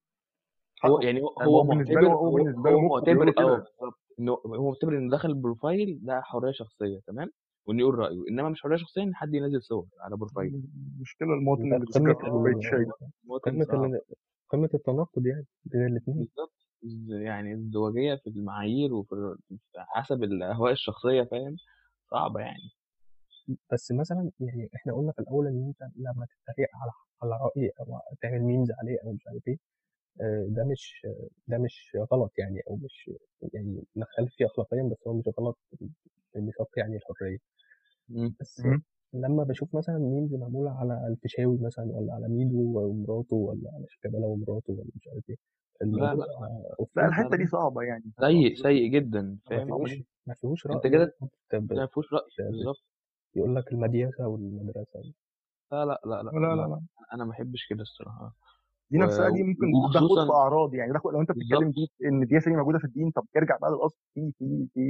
هو حقه. يعني هو يعني هو هو بالنسبة له معتبر هو هو بالنسبة له هو مخه معتبر له آه كده بالظبط. انه هو معتبر انه دخل ال profile ده حرية شخصية تمام؟ وانه يقول رأيه. انما مش حرية شخصية ان حد ينزل صور على profile. المشكلة المواطن اللي قمة ال ال قمة التناقض يعني بين الاتنين. بالظبط الز- يعني الازدواجيه في المعايير وفي ال- في حسب الأهواء الشخصية فاهم؟ صعبة يعني. بس مثلا يعني إحنا قلنا في الأول إن أنت لما تتريق على على رأي أو تعمل memes عليه أو مش عارف إيه آه، ده مش ده مش غلط يعني أو مش يعني نختلف فيه اخلاقيا بس هو مش غلط بنطاق يعني الحرية. مم. بس مم. لما بشوف مثلًا memes معمولة على الفيشاوي مثلًا ولا على ميدو ومراته ولا على شيكابالا ومراته ولا مش عارف إيه، لا، لأ، لأ. آه، الحتة دي صعبة يعني. سيء، آه، سيء جدًا، ما فاهم؟ فيهوش ما فيهوش أنت رأي كده ما فيهوش رأي، بالظبط. يقول لك المدياسة والمدرسة. لا، لأ، لأ، لأ، لا، لا، لأ. أنا ما بحبش كده الصراحة. دي نفسها دي ممكن تاخد في أعراض، يعني. لو أنت بتتكلم إن المدياسه دي موجودة في الدين، طب ارجع بقى للأصل. في في في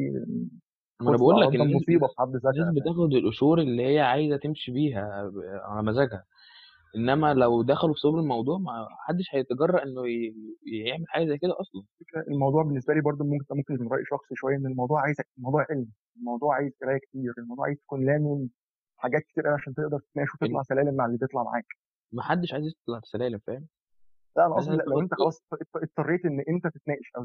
ما أنا بقول لك ده الناس مصيبة في حد الناس ذاتها فاهم بتاخد القشور اللي هي عايزة تمشي بيها على مزاجها. إنما لو دخلوا في صلب الموضوع ما حدش هيتجرأ إنه ي- يعمل حاجة زي كده أصلا. الموضوع بالنسبة لي برضو ممكن ممكن يكون رأي شخصي شوية إن الموضوع عايز الموضوع علم الموضوع عايز قراية كتير الموضوع عايز تكون لامم حاجات كتير قوي عشان تقدر تتناقش وتطلع سلالم مع اللي بيطلع معاك. ما حدش عايز يطلع في سلالم فاهم؟ لا أنا قصدي لو أنت خلاص اضط- اضطريت إن أنت تتناقش أو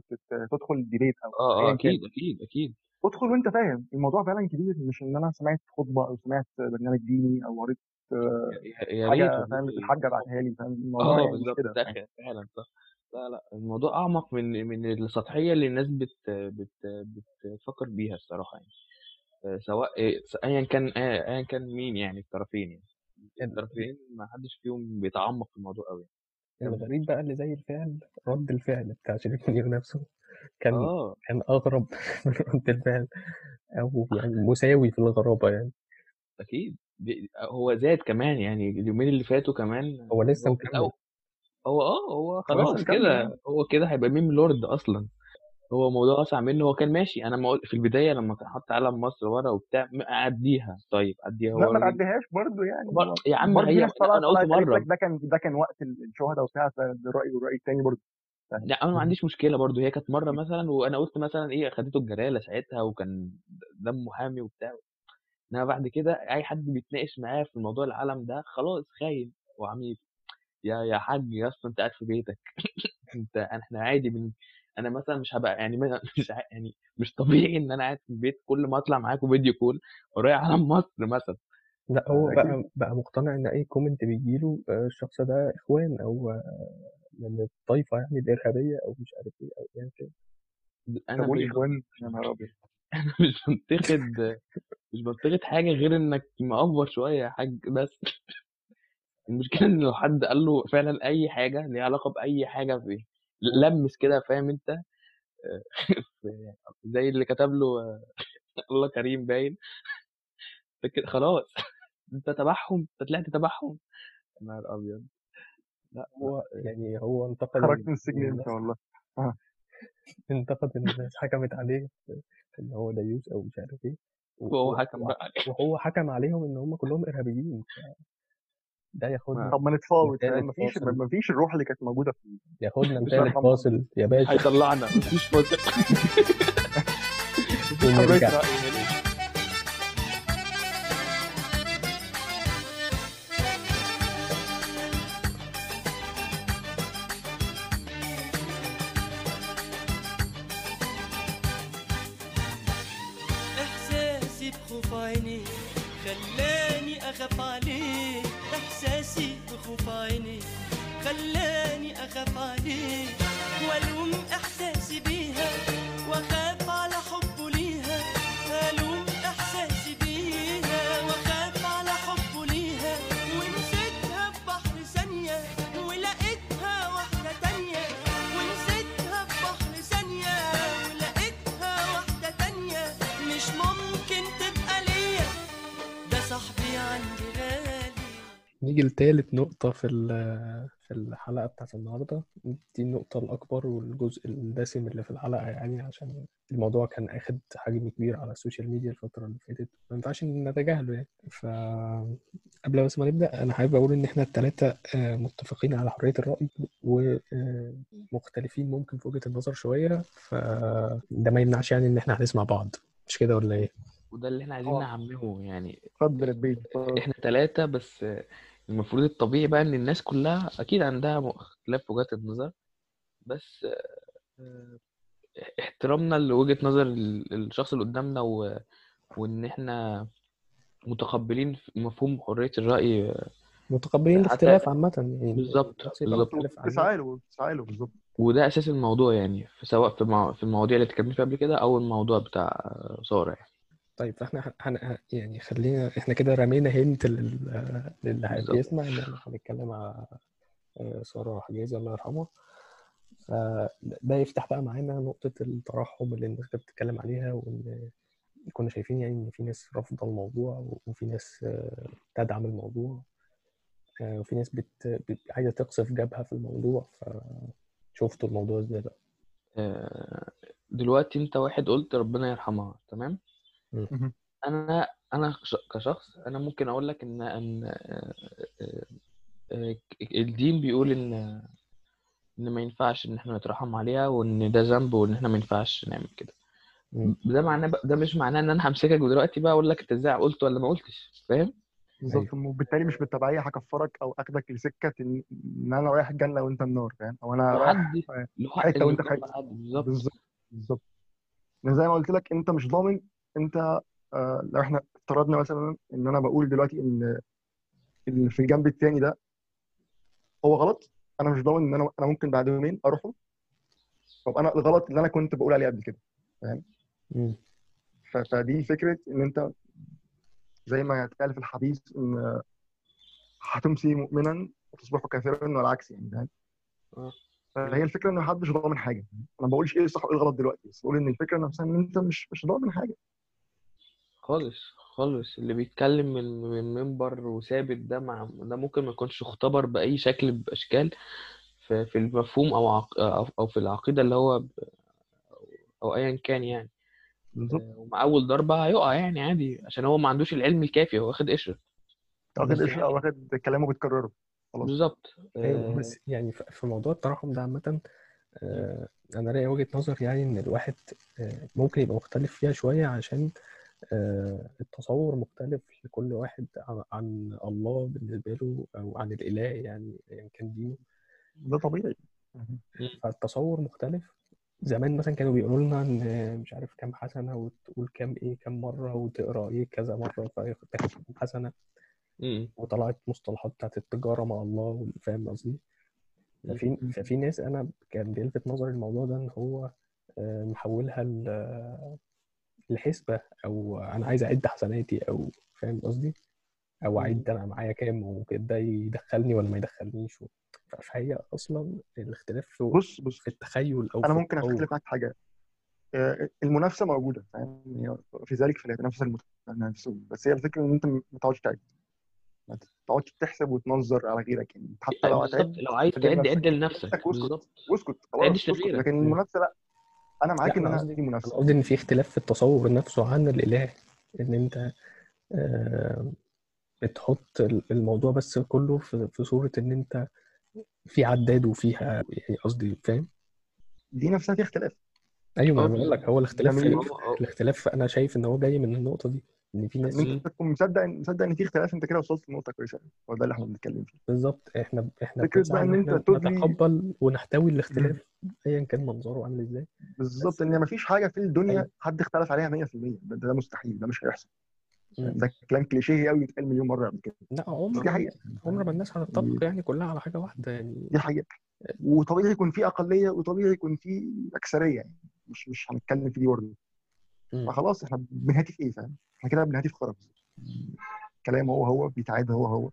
تدخل ديبيت أو آه آه كان. أكيد أكيد أكيد. ادخل وأنت فاهم. الموضوع فعلا كبير مش إن أنا سمعت خطبة أو سمعت برنامج ديني أو قريت آه، يا ريت حاجة فاهم الحاجة بعتها لي فاهم؟ الموضوع آه يعني بالظبط فعلا صح. لا لا الموضوع أعمق من من السطحية اللي الناس بت بت بتفكر بيها الصراحة يعني. آه، سواء آه، س- ايا كان آه، ايا كان مين يعني الطرفين يعني. الطرفين ما حدش فيهم بيتعمق في الموضوع قوي كمل الغريب بقى اللي زي الفعل رد الفعل بتاع شريف منير نفسه. كان آه. كان أغرب من رد الفعل. أو يعني مساوي في الغرابة يعني. أكيد. دي- هو زاد كمان يعني اليومين اللي فاتوا كمان هو لسه هو مكمل. هو آه هو هو لسه خلاص مكمل. كده هو كده هيبقى ميم لورد أصلا. هو الموضوع أصعب منه هو كان ماشي. أنا ما قلت في البداية لمّا كان حط علم مصر ورا وبتاع أعدّيها، طيب أعدّيها لأ ما اعديهاش نعدّيهاش برضه يعني. بر يا عم هي أنا قُلت طيب، طيب، مرّة. ده كان ده كان وقت الشهداء الشهدا وبتاع والراي رأي ورأي برضه، طيب. لأ أنا ما عنديش مشكلة برضه، هي كانت مرّة مثلًا وأنا قُلت مثلًا إيه خدته الجلالة ساعتها وكان دمّه حامي وبتاع، إنّما بعد كده أي حد بيتناقش معاه في موضوع العلم ده خلاص خاين. وعميل، يا يا حاج يا أسطى أنت قاعد في بيتك. أنت إحنا عادي بن أنا مثلا مش هبقى يعني مش يعني مش طبيعي إن أنا قاعد في البيت كل ما أطلع معاكم video call ورايح علم مصر مثلا. لأ هو بقى بقى مقتنع إن أي comment بيجيله آه، الشخص ده إخوان أو آه، من الطائفة يعني الإرهابية أو مش عارف إيه أو يعني كده أنا طب قول مش يا إخوان. يا نهار أبيض. أنا مش بنتقد مش بنتقد حاجة غير إنك مأفور شوية يا حاج بس. المشكلة إن لو حد قال له فعلا أي حاجة ليها علاقة بأي حاجة في لمس كده فاهم أنت؟ آه، زي اللي كتب له آه، الله كريم باين. فكر خلاص. أنت تبعهم أنت طلعت تبعهم. نهار أبيض. لأ هو يعني هو انتقد خرجت من السجن الناس. والله. آه. انتقد إن الناس حكمت عليه إن هو ديوس أو مش عارف إيه. وهو حكم وهو حكم عليهم إن هم كلهم إرهابيين. ده ياخدنا طب ما نتفاوض مفيش فاصل. مفيش الروح اللي كانت موجودة في ياخدنا هرحم. فاصل يا باشا. هيطلعنا. مفيش فاصل. خلاني اخاف نيجي لتالت نقطة في ال- في الحلقة بتاعت النهاردة دي النقطة الأكبر والجزء الدسم اللي في الحلقة يعني عشان الموضوع كان أخد حجم كبير على السوشيال ميديا الفترة اللي فاتت ما ينفعش نتجاهله يعني فقبل بس ما نبدأ أنا حابب أقول إن إحنا التلاتة آه، متفقين على حرية الرأي ومختلفين ممكن في وجهة النظر شوية فده ما يمنعش يعني إن إحنا هنسمع بعض مش كده ولا إيه؟ وده اللي إحنا عايزين آه. نعممه يعني اتفضل يا. إحنا ثلاثة بس المفروض الطبيعي بقى إن الناس كلها أكيد عندها اختلاف في وجهات النظر بس آه، احترامنا لوجهة نظر ال- الشخص اللي قدامنا و... وإن إحنا متقبلين في مفهوم حرية الرأي متقبلين حتى- الاختلاف عامة يعني بالظبط، الشخص يبقى بالظبط. مختلف عنك. تسعى له تسعى له بالظبط وده أساس الموضوع يعني في سواء في, مع... في المواضيع اللي اتكلمنا فيها قبل كده أو الموضوع بتاع سارة يعني طيب فإحنا هن... هن... يعني خلينا إحنا كده رمينا هنت لل... للي. بيسمع إن إحنا هنتكلم على آه، سارة حجازي الله يرحمها فده يفتح بقى معانا نقطة الترحم اللي الناس كانت بتتكلم عليها وإن كنا شايفين يعني إن في ناس رافضة الموضوع وفي ناس آه، تدعم الموضوع آه، وفي ناس بت... عايزة تقصف جبهة في الموضوع فشفتوا الموضوع إزاي بقى آه، دلوقتي أنت واحد قلت ربنا يرحمها تمام. أنا أنا كشخص أنا ممكن أقول لك إن إن آه، آه، آه، الدين بيقول إن إن ما ينفعش إن إحنا نترحم عليها وإن ده ذنب وإن إحنا ما ينفعش نعمل كده. ده معناه بقى ده مش معناه إن أنا همسكك دلوقتي بقى أقول لك أنت إزاي قلت ولا ما قلتش فاهم؟ بالظبط. وبالتالي مش بالتبعيه هكفرك أو أخدك لسكة إن إن أنا رايح الجنه وأنت النار فاهم؟ أو أنا رايح حتة وأنت حتة حد بالظبط. بالظبط. زي ما قلت لك أنت مش ضامن انت آه لو إحنا افترضنا مثلا ان أنا بقول دلوقتي ان اللي في الجنب التاني ده هو غلط أنا مش ضامن ان أنا أنا ممكن بعد يومين اروحه. طب أنا الغلط اللي أنا كنت بقول عليه قبل كده مم. ف- فدي فكرة ان انت زي ما اتقال في الحديث ان هتمسي مؤمنا وتصبح كافرا والعكس يعني فاهم؟ آه. فهي الفكرة ان محدش ضامن حاجة. أنا ما بقولش إيه الصح وايه الغلط دلوقتي بس بقول ان الفكرة نفسها ان انت مش مش ضامن حاجة. خالص خالص. اللي بيتكلم من من منبر وثابت ده مع ده ممكن ما يكونش اختبر بأي شكل من الأشكال في في المفهوم أو عق... أو أو في العقيدة اللي هو ب... أو أيا كان يعني. بالظبط. آه، ومع أول ضربة هيقع يعني عادي عشان هو ما عندوش العلم الكافي هو واخد قشرة. واخد بس قشرة أو واخد كلامه بتكرره خلاص. بالظبط. أيوه. آه، بس يعني في موضوع الترحم ده عامة آه، أنا ليا وجهة نظر يعني إن الواحد ممكن يبقى مختلف فيها شوية عشان التصور مختلف لكل واحد عن الله بالنسبة له أو عن الإله يعني أيا كان دينه. ده طبيعي. فالتصور مختلف. زمان مثلا كانوا بيقولوا لنا إن مش عارف كام حسنة وتقول كام إيه كام مرة وتقرأ إيه كذا مرة فتاخد م- وطلعت مصطلحات بتاعت التجارة مع الله فاهم قصدي؟ ففي ففي ناس أنا كان بيلفت نظري الموضوع ده إن هو آه، محولها لحسبة أو أنا عايز أعد حسناتي أو فاهم قصدي؟ أو أعد أنا معايا كام وكده يدخلني ولا ما يدخلنيش. فهي أصلا الاختلاف في بص بص. في التخيل أو أنا في ممكن. اختلف معاك في حاجة. آه، المنافسة موجودة فاهم؟ يعني في ذلك فليتنافس المتنافسون بس هي الفكرة إن أنت ما تقعدش تعد. ما تقعدش تحسب وتنظر على غيرك يعني حتى لو هتعد لو عايز تعد نفسك. عد لنفسك. اسكت بالظبط. واسكت خلاص. لكن. المنافسة لا. أنا معاك لا إن أنا قصدي في منافسة. قصدي إن في اختلاف في التصور نفسه عن الإله إن أنت آه، بتحط ال- الموضوع بس كله في في صورة إن أنت في عداد وفيها يعني قصدي فاهم؟ دي نفسها في اختلاف. أيوه ما أنا بقول لك هو الاختلاف في مليون هو هو- الاختلاف أنا شايف إن هو جاي من النقطة دي. إن في ان ناس انت مم. تكون مصدق مصدق إن في اختلاف أنت كده وصلت لنقطة كويسة. هو ده اللي إحنا بنتكلم فيه. بالظبط. إحنا إحنا فكرة بقى إن إن أنت تدلي نتقبل ونحتوي. الاختلاف ايا كان منظره عامل إزاي. بالظبط. بس إن مفيش حاجة في الدنيا أيوه. حد اختلف عليها 100% ده, ده مستحيل. ده مش هيحصل. ده كلام كليشيه قوي بيتقال مليون مرة قبل كده. لا عمر دي حقيقة. الناس عمر ما الناس هتتفق يعني كلها على حاجة واحدة يعني. دي حقيقة. وطبيعي يكون في أقلية وطبيعي يكون في أكثرية يعني. مش مش هنتكلم في دي برضه. فخلاص إحنا بنهاتي في إيه فاهم؟ إحنا كده بنهاتي في خرز كلام هو هو بيتعاد هو هو.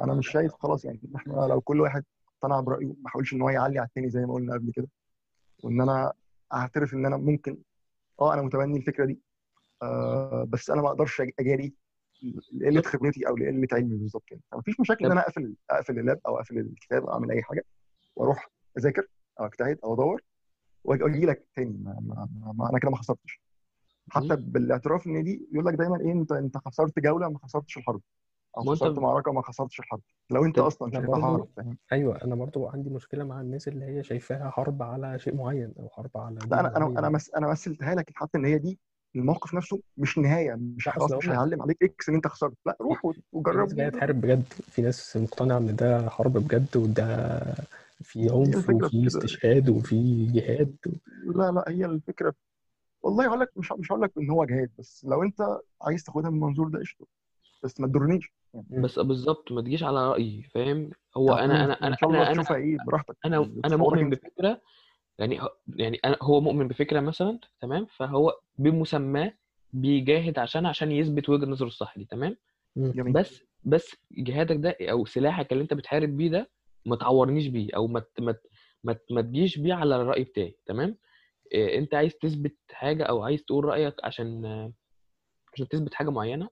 أنا مش شايف خلاص يعني إحنا لو كل واحد اقتنع برأيه ما حاولش إن هو يعلي على التاني زي ما قلنا قبل كده. وإن أنا أعترف إن أنا ممكن آه أنا متبني الفكرة دي. آه بس أنا ما أقدرش أجاري لقلة خبرتي أو لقلة علمي بالظبط يعني فمفيش مشاكل إن أنا أقفل أقفل اللاب أو أقفل الكتاب أو أعمل أي حاجة وأروح أذاكر أو أجتهد أو أدور وأجي لك تاني. ما, ما, ما, ما أنا كده ما خسرتش. حتى. بالاعتراف إن دي يقول لك دايما إيه انت أنت خسرت جولة ما خسرتش الحرب. أو خسرت معركة ما خسرتش الحرب. لو أنت أصلا شايفها حرب فاهم؟ أيوه أنا برضو عندي مشكلة مع الناس اللي هي شايفاها حرب على شيء معين أو حرب على لا أنا أنا أنا مس أنا مثلتها لك حتى إن هي دي الموقف نفسه مش نهاية مش خلاص مش هيعلم عليك إكس إن أنت خسرت. لا روح و- في ناس وجرب جاية تحارب بجد. في ناس مقتنعة إن ده حرب بجد وده في عنف وفي استشهاد وفي جهاد. لا لا هي الفكرة والله هقول لك مش مش هقول لك إن هو جهاد بس لو أنت عايز تاخدها من المنظور ده قشطة بس ما تضرنيش. يعني. بس بالظبط ما تجيش على رأيي فاهم؟ هو يعني أنا أنا أنا إن شاء الله أنا أنا إيه براحتك. أنا يعني أنا مؤمن انت بفكرة يعني ه- يعني أنا هو مؤمن بفكرة مثلا تمام؟ فهو بمسماه بيجاهد عشان عشان يثبت وجهة نظره الصح دي تمام. جميل. بس بس جهادك ده أو سلاحك اللي أنت بتحارب بيه ده ما تعورنيش بيه أو ما ت- ما ت- ما تجيش بيه على الرأي بتاعي تمام؟ إيه، انت عايز تثبت حاجة أو عايز تقول رأيك عشان آه، عشان تثبت حاجة معينة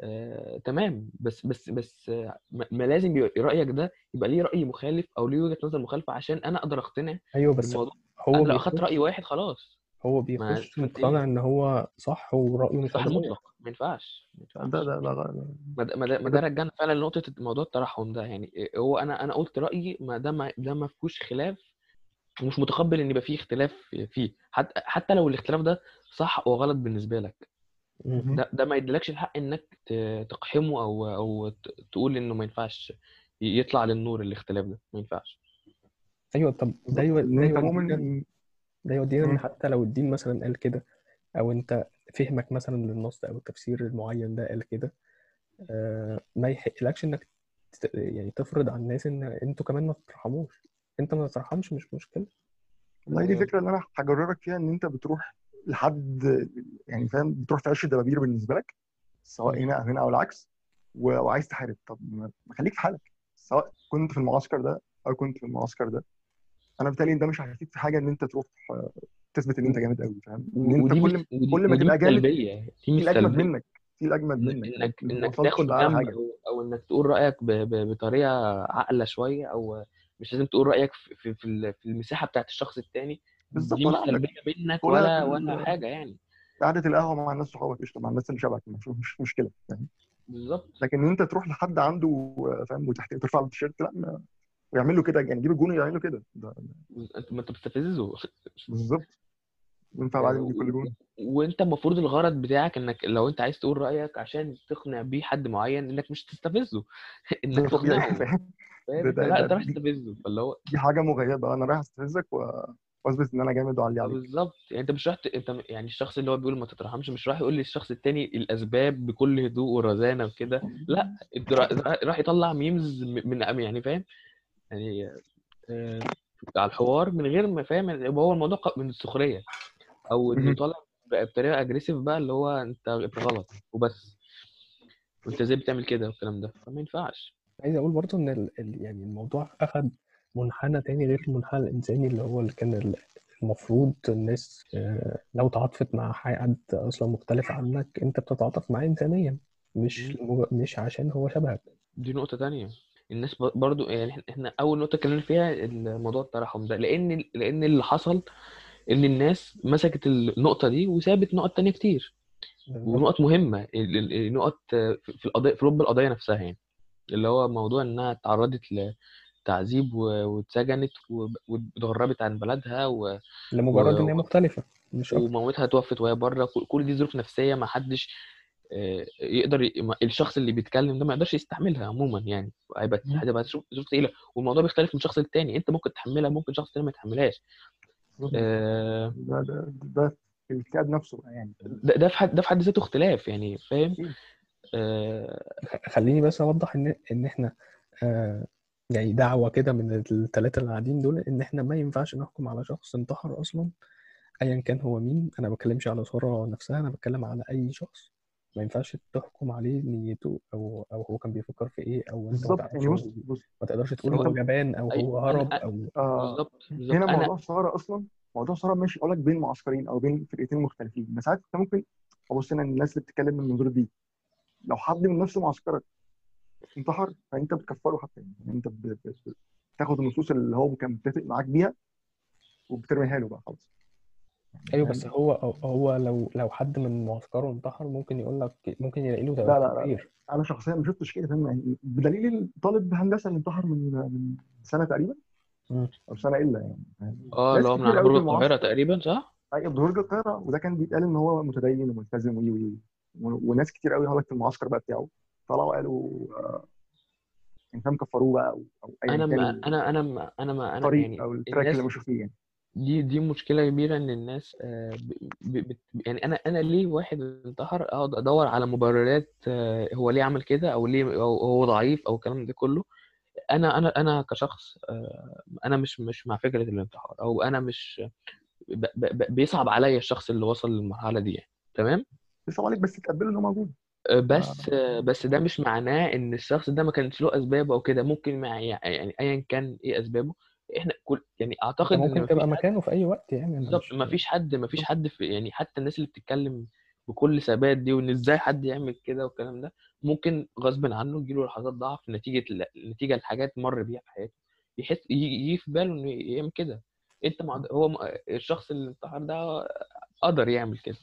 آه، تمام. بس بس بس آه، ما لازم رأيك ده يبقى ليه رأي مخالف أو ليه وجهة نظر مخالفة عشان أنا أقدر اقتنع أيوه بس بالموضوع. هو أنا لو اخدت بيخش واحد خلاص. هو بيخش مقتنع إيه؟ إن هو صح ورأيه مش صح مطلق ما ينفعش ما ده ده ده ده- ما ده ما ده, رجعنا فعلا لنقطة موضوع الترحم ده. يعني هو أنا أنا قلت رأيي ما ده ما ده ما فيهوش خلاف ومش متقبل إن يبقى فيه اختلاف فيه. حتى حتى لو الاختلاف ده صح أو غلط بالنسبة لك. ده ده ما يديلكش الحق إنك تقحمه أو أو تقول إنه ما ينفعش يطلع للنور الاختلاف ده. ما ينفعش. أيوه طب ده ده يودينا ده يودينا إن. حتى لو الدين مثلا قال كده أو أنت فهمك مثلا للنص أو التفسير المعين ده قال كده آه، ما يحقلكش إنك يعني تفرض على الناس إن أنتوا كمان ما تترحموش انت ما تترحمش مش مشكلة. والله دي الفكرة اللي أنا هجررك فيها إن أنت بتروح لحد يعني فاهم بتروح في عش الدبابير بالنسبة لك سواء. هنا أو هنا أو العكس و- وعايز تحارب. طب ما خليك في حالك. سواء كنت في المعسكر ده أو كنت في المعسكر ده أنا بالتالي ده مش هيفيد في حاجة إن أنت تروح تثبت إن أنت جامد قوي فاهم؟ إن أنت كل ودي, كل ما تبقى جامد في مش الأجمد منك في الأجمد منك. إنك إنك تاخد جنب أو إنك تقول رأيك ب- ب- بطريقة عاقلة شوية أو مش لازم تقول رأيك في في في ال- في المساحة بتاعت الشخص التاني بالظبط دي مش ولا سلبية ولا حاجة يعني. قعدة القهوة مع الناس صحابك قشطة مع الناس اللي شبهك مش مش مشكلة فاهم؟ بالظبط. لكن إن أنت تروح لحد عنده فاهم وتحت ترفع له التيشيرت لا ما- ويعمل له كده يعني جيب الجون ويعمل له كده ده أنت ما أنت بتستفزه. بالظبط. ينفع بعدين دي كل و- جون. وأنت المفروض الغرض بتاعك إنك لو أنت عايز تقول رأيك عشان تقنع بيه حد معين إنك مش تستفزه. إنك تقنعه. فاهم؟ ده انت لا انت رايح تستفزه فاللي هو دي حاجة مغيبه أنا رايح استفزك وأثبت إن أنا جامد واعلي آه عليك. بالظبط. يعني أنت مش رايح أنت يعني الشخص اللي هو بيقول ما تترحمش مش رايح يقول للشخص التاني الأسباب بكل هدوء ورزانة وكده. لا راح يطلع memes من يعني فاهم؟ يعني آه، على الحوار من غير ما فاهم. يبقى هو الموضوع من السخرية. أو إنه. طالع بطريقة aggressive بقى اللي هو أنت غلط وبس. وأنت إزاي بتعمل كده والكلام ده؟ فما ينفعش. عايز أقول برضو إن ال... ال... يعني الموضوع أخد منحنى تاني غير المنحنى الإنساني اللي هو اللي كان ال- المفروض الناس آه، لو تعاطفت مع حد أصلا مختلف عنك أنت بتتعاطف معاه انسانيا مش مش عشان هو شبهك. دي نقطة تانية. الناس برضو يعني إحنا أول نقطة اتكلمنا فيها الموضوع الترحم ده لأن لأن اللي حصل إن الناس مسكت النقطة دي وسابت نقط تانية كتير. ونقط ال- النقط في القضية في لب القضية نفسها يعني. اللي هو موضوع إنها تعرضت لتعذيب و- واتسجنت وب- واتغربت عن بلدها و... لمجرد إن هي و... مختلفة مش ومامتها توفت وهي بره. كل كل دي ظروف نفسية ما حدش آه، يقدر ي... ما- الشخص اللي بيتكلم ده ما يقدرش يستحملها عموما يعني. هيبقى مم. هتبقى ظروف ظروف تقيلة والموضوع بيختلف من شخص للتاني. أنت ممكن تحملها ممكن شخص تاني ما يتحملهاش. آه، ده ده ده الكتاب نفسه يعني. ده ده في حد ده في حد ذاته اختلاف يعني فاهم؟ أكيد. آه، خليني بس أوضح ان إن إحنا آه يعني دعوة كده من الثلاثه اللي قاعدين دول إن إحنا ما ينفعش نحكم على شخص انتحر أصلا ايا كان هو مين. أنا ما بتكلمش على ساره نفسها أنا بتكلم على أي شخص. ما ينفعش تحكم عليه نيته أو أو هو كان بيفكر في إيه أو أنت ما بالظبط. يعني بص بص. ما تقدرش تقول هو- جبان أو أيوة، هو هرب أو آه. بالظبط هنا موضوع ساره أصلا موضوع ساره ماشي أقول لك بين معسكرين أو بين فرقتين مختلفين. بس ساعات انت ممكن أبص هنا الناس اللي بتتكلم من المنظور دي. لو حد من نفس معسكرك انتحر فانت بتكفره حتى يعني. انت ب- ب- بتاخد النصوص اللي هو كان متفق معاك بيها وبترميها له بقى خلاص. أيوه بس هو هو لو لو حد من معسكره انتحر ممكن يقول لك ممكن يلاقي له لا لا لا أنا شخصيا ما شفتش كده فاهم؟ يعني بدليل الطالب هندسه اللي انتحر من من سنة تقريبا. أو سنة إلا يعني؟ آه ناس اللي هو من قوي برج في القاهرة المعسكر تقريبا صح؟ أيوه برج القاهرة وده كان بيتقال إن هو متدين وملتزم وي وي و- وناس كتير قوي لك في المعسكر بقى بتاعه. طلعوا قالوا آه، يعني فاهم كفروه بقى أو أو ايا أنا كان ما أنا أنا ما أنا ما أنا الطريق يعني أو التراك اللي الناس مشوا فيه يعني. دي دي مشكلة كبيرة إن الناس آه، ب- ب- بت- يعني أنا أنا ليه واحد انتحر أقعد أدور على مبررات آه، هو ليه عمل كده أو ليه أو هو ضعيف أو الكلام ده كله. أنا أنا أنا كشخص أنا مش مش مع فكرة الانتحار أو أنا مش ب- ب- ب- بيصعب عليا الشخص اللي وصل للمرحلة دي يعني. تمام؟ بيصعب عليك بس تقبله انه موجود. آه، بس آه، بس ده مش معناه إن الشخص ده ما كانش له اسباب أو كده. ممكن مع يعني ايا كان إيه أسبابه. إحنا كل يعني أعتقد إن ممكن مفيش تبقى مكانه في أي وقت يعني بالظبط. مش ما فيش حد ما فيش حد في يعني حتى الناس اللي بتتكلم بكل ثبات دي وإن إزاي حد يعمل كده والكلام ده ممكن غصب عنه يجيله لحظات ضعف نتيجة نتيجة لحاجات مر بيها في حياته. يحس يجي في باله إنه يعمل كده. أنت مع... هو الشخص اللي انتحر ده قدر يعمل كده.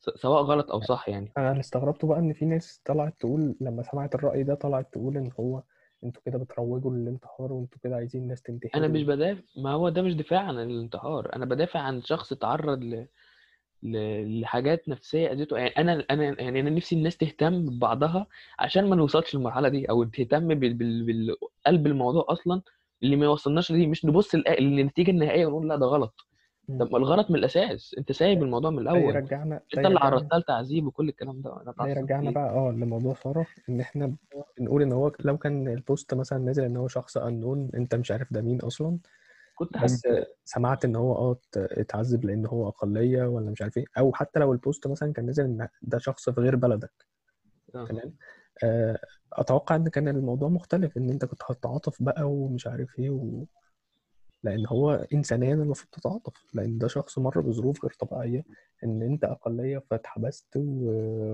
سواء غلط أو صح يعني. أنا اللي استغربته بقى إن في ناس طلعت تقول لما سمعت الرأي ده طلعت تقول إن هو أنتوا كده بتروجوا للانتحار وأنتوا كده عايزين الناس تنتحر أنا مش بدافع ما هو ده مش دفاع عن الانتحار. أنا بدافع عن شخص تعرض ل... ل... لحاجات نفسية اذته يعني أنا أنا يعني أنا نفسي الناس تهتم ببعضها عشان ما نوصلش للمرحلة دي أو تهتم بال... بال... بالقلب الموضوع أصلا اللي ما يوصلناش لدي مش نبص للنتيجة النهائية ونقول لا ده غلط. طب ما الغلط من الأساس أنت سايب الموضوع من ده الأول. يرجعنا ده أنت اللي عرضتها لتعذيب وكل الكلام ده أنا ده يرجعنا بقى آه لموضوع سارة إن إحنا بنقول إن هو لو كان ال post مثلا نازل إن هو شخص انون أنت مش عارف ده مين أصلا. كنت بس. سمعت إن هو آه ات- اتعذب لأن هو أقلية ولا مش عارف إيه. أو حتى لو ال post مثلا كان نزل إن ده شخص في غير بلدك. آه. تمام؟ آه، أتوقع إن كان الموضوع مختلف إن أنت كنت هتتعاطف بقى ومش عارف إيه و... لأن هو انسانيا المفروض تتعاطف لأن ده شخص مر بظروف غير طبيعية إن أنت أقلية فاتحبست و...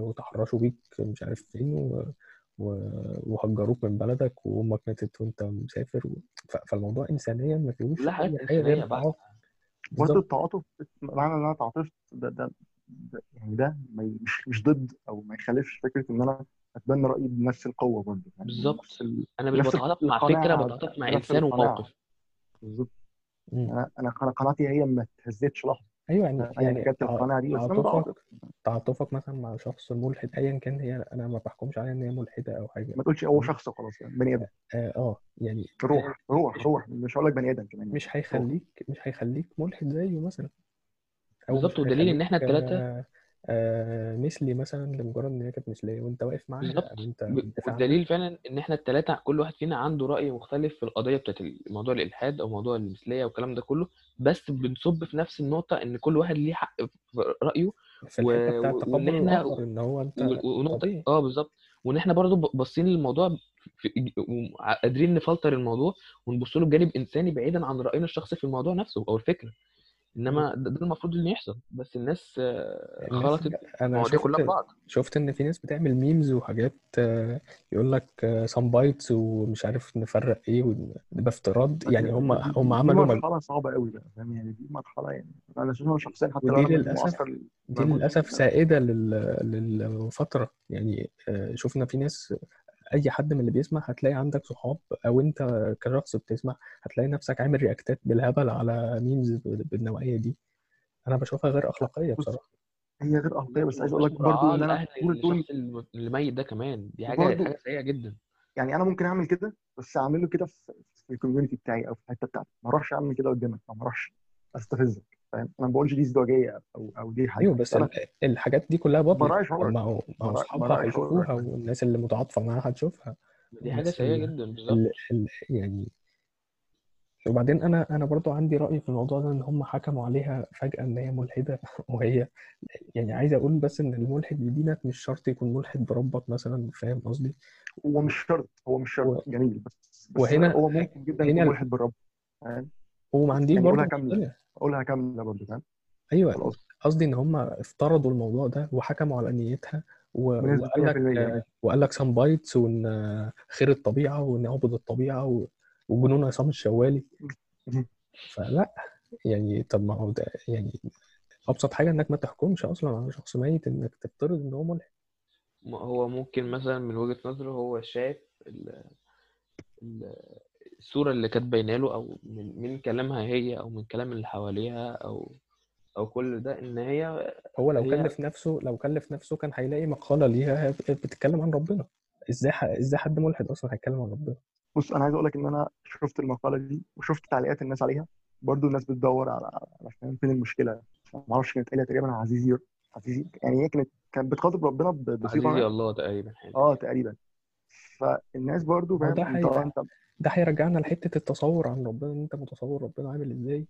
وتحرشوا بيك مش عارف فين و... و... وهجروك من بلدك وأمك ماتت وأنت مسافر و... ف... فالموضوع انسانيا ما فيهوش أي حاجة غير انسانيه بحته التعاطف. برضه بالظبط التعاطف معنى إن أنا تعاطفت ده ده, ده يعني ده مش مش ضد أو ما يخالفش فكرة إن أنا أتبنى رايي بنفس القوة برضه يعني بالظبط. أنا مش بتعاطف مع فكرة بتعاطف مع إنسان وموقف. بالظبط. أنا أنا قنا- قناعتي هي ما اتهزتش لحظة. أيوه يعني ايا يعني كانت تع- القناعه دي بس أنا تعاطفك تعاطفك مثلا مع شخص ملحد ايا كان هي أنا ما بحكمش عليها إن هي ملحدة أو حاجة. ما تقولش هو شخص وخلاص يعني بني آدم. آه آه، يعني روح روح مش روح. مش هقول لك بني آدم كمان يعني مش هيخليك مش هيخليك ملحد زيه مثلا. بالظبط والدليل إن إحنا الثلاثه آه مثلي مثلا لمجرد إن هي كانت مثلية وأنت واقف معاها بالظبط أو أنت ب- بتدافع عنها والدليل فعلا إن إحنا الثلاثه كل واحد فينا عنده رأي مختلف في القضية بتاعت موضوع الإلحاد أو موضوع المثلية والكلام ده كله بس بنصب في نفس النقطة إن كل واحد ليه حق في رأيه في و... الحته بتاعت وإن تقبل إحنا إن هو أنت و- ونقطة طبيعي. آه بالظبط وإن إحنا برضو ب- باصين للموضوع في... قادرين نفلتر الموضوع ونبص له بجانب إنساني بعيدا عن رأينا الشخصي في الموضوع نفسه أو الفكرة إنما ده, المفروض إنه يحصل. بس الناس آه، أنا المواضيع كلها شفت ببعض شفت إن في ناس بتعمل ميمز وحاجات آه، يقول لك سام بايتس ومش عارف نفرق إيه ده افتراض يعني هم دي, هم دي عملوا مج... مرحلة صعبة قوي بقى فاهم؟ يعني دي مرحلة يعني أنا شايفها شخصيا حتى لو للأسف دي للأسف سائدة لل... للفتره يعني آه، شفنا في ناس أي حد من اللي بيسمع هتلاقي عندك صحاب أو أنت كشخص بتسمع هتلاقي نفسك عامل react ات بالهبل على memes بالنوعية دي. أنا بشوفها غير أخلاقية بص بصراحة. هي غير أخلاقية بس عايز أقول لك برضو مراعاة إن أنا طول اللي ميت ده كمان دي حاجة حاجة سيئة جدا. يعني أنا ممكن أعمل كده بس أعمله كده في في ال community بتاعي أو في الحتة بتاعتي. ما أروحش أعمل كده قدامك أو ما أروحش أستفزك. فاهم؟ أنا ما بقولش دي ازدواجية أو أو دي حاجة. أيوه بس الحاجات دي كلها public براعي شعورك ما هو ما هو اصحابها هيشوفوها والناس اللي متعاطفة معاها هتشوفها. دي حاجة سيئة. جدا بالظبط. ال... ال... يعني وبعدين أنا أنا برضو عندي رأي في الموضوع ده إن هم حكموا عليها فجأة إن هي ملحدة. وهي يعني عايز أقول بس إن الملحد بدينك مش شرط يكون ملحد بربك مثلا فاهم قصدي؟ هو مش شرط هو مش و... شرط جميل. بس بس وهنا هو ممكن جدا يكون ملحد بالرب فاهم؟ وما عنديش يعني برضو قولها كامله برضه فاهم؟ أيوه خلاص. قصدي إن هم افترضوا الموضوع ده وحكموا على نيتها و... وقال لك 100% ماشي وقال لك سام بايتس وإن خير الطبيعة وإن اعبد الطبيعة و... وجنون عصام الشوالي. فلا يعني طب ما هو ده يعني أبسط حاجة إنك ما تحكمش أصلا على شخص ميت إنك تفترض إن هو ملحد. هو ممكن مثلا من وجهة نظره هو شايف ال- ال- الصورة اللي كانت باينة له أو من من كلامها هي أو من كلام اللي حواليها أو أو كل ده إن هي هو لو هي كلف نفسه لو كلف نفسه كان هيلاقي مقالة ليها بتتكلم عن ربنا. إزاي ح... إزاي حد ملحد أصلا هيتكلم عن ربنا؟ بص أنا عايز أقول لك إن أنا شفت المقالة دي وشفت تعليقات الناس عليها. برضو الناس بتدور على على فين المشكلة. ما أعرفش كانت قايلة تقريبا عزيزي عزيزي يعني هي كانت كانت بتخاطب ربنا ب- بصيغه عزيزي الله تقريبا حاجة آه تقريبا. فالناس برضو فاهم. أنت ده هيرجعنا لحتة التصور عن ربنا إن أنت متصور ربنا عامل إزاي.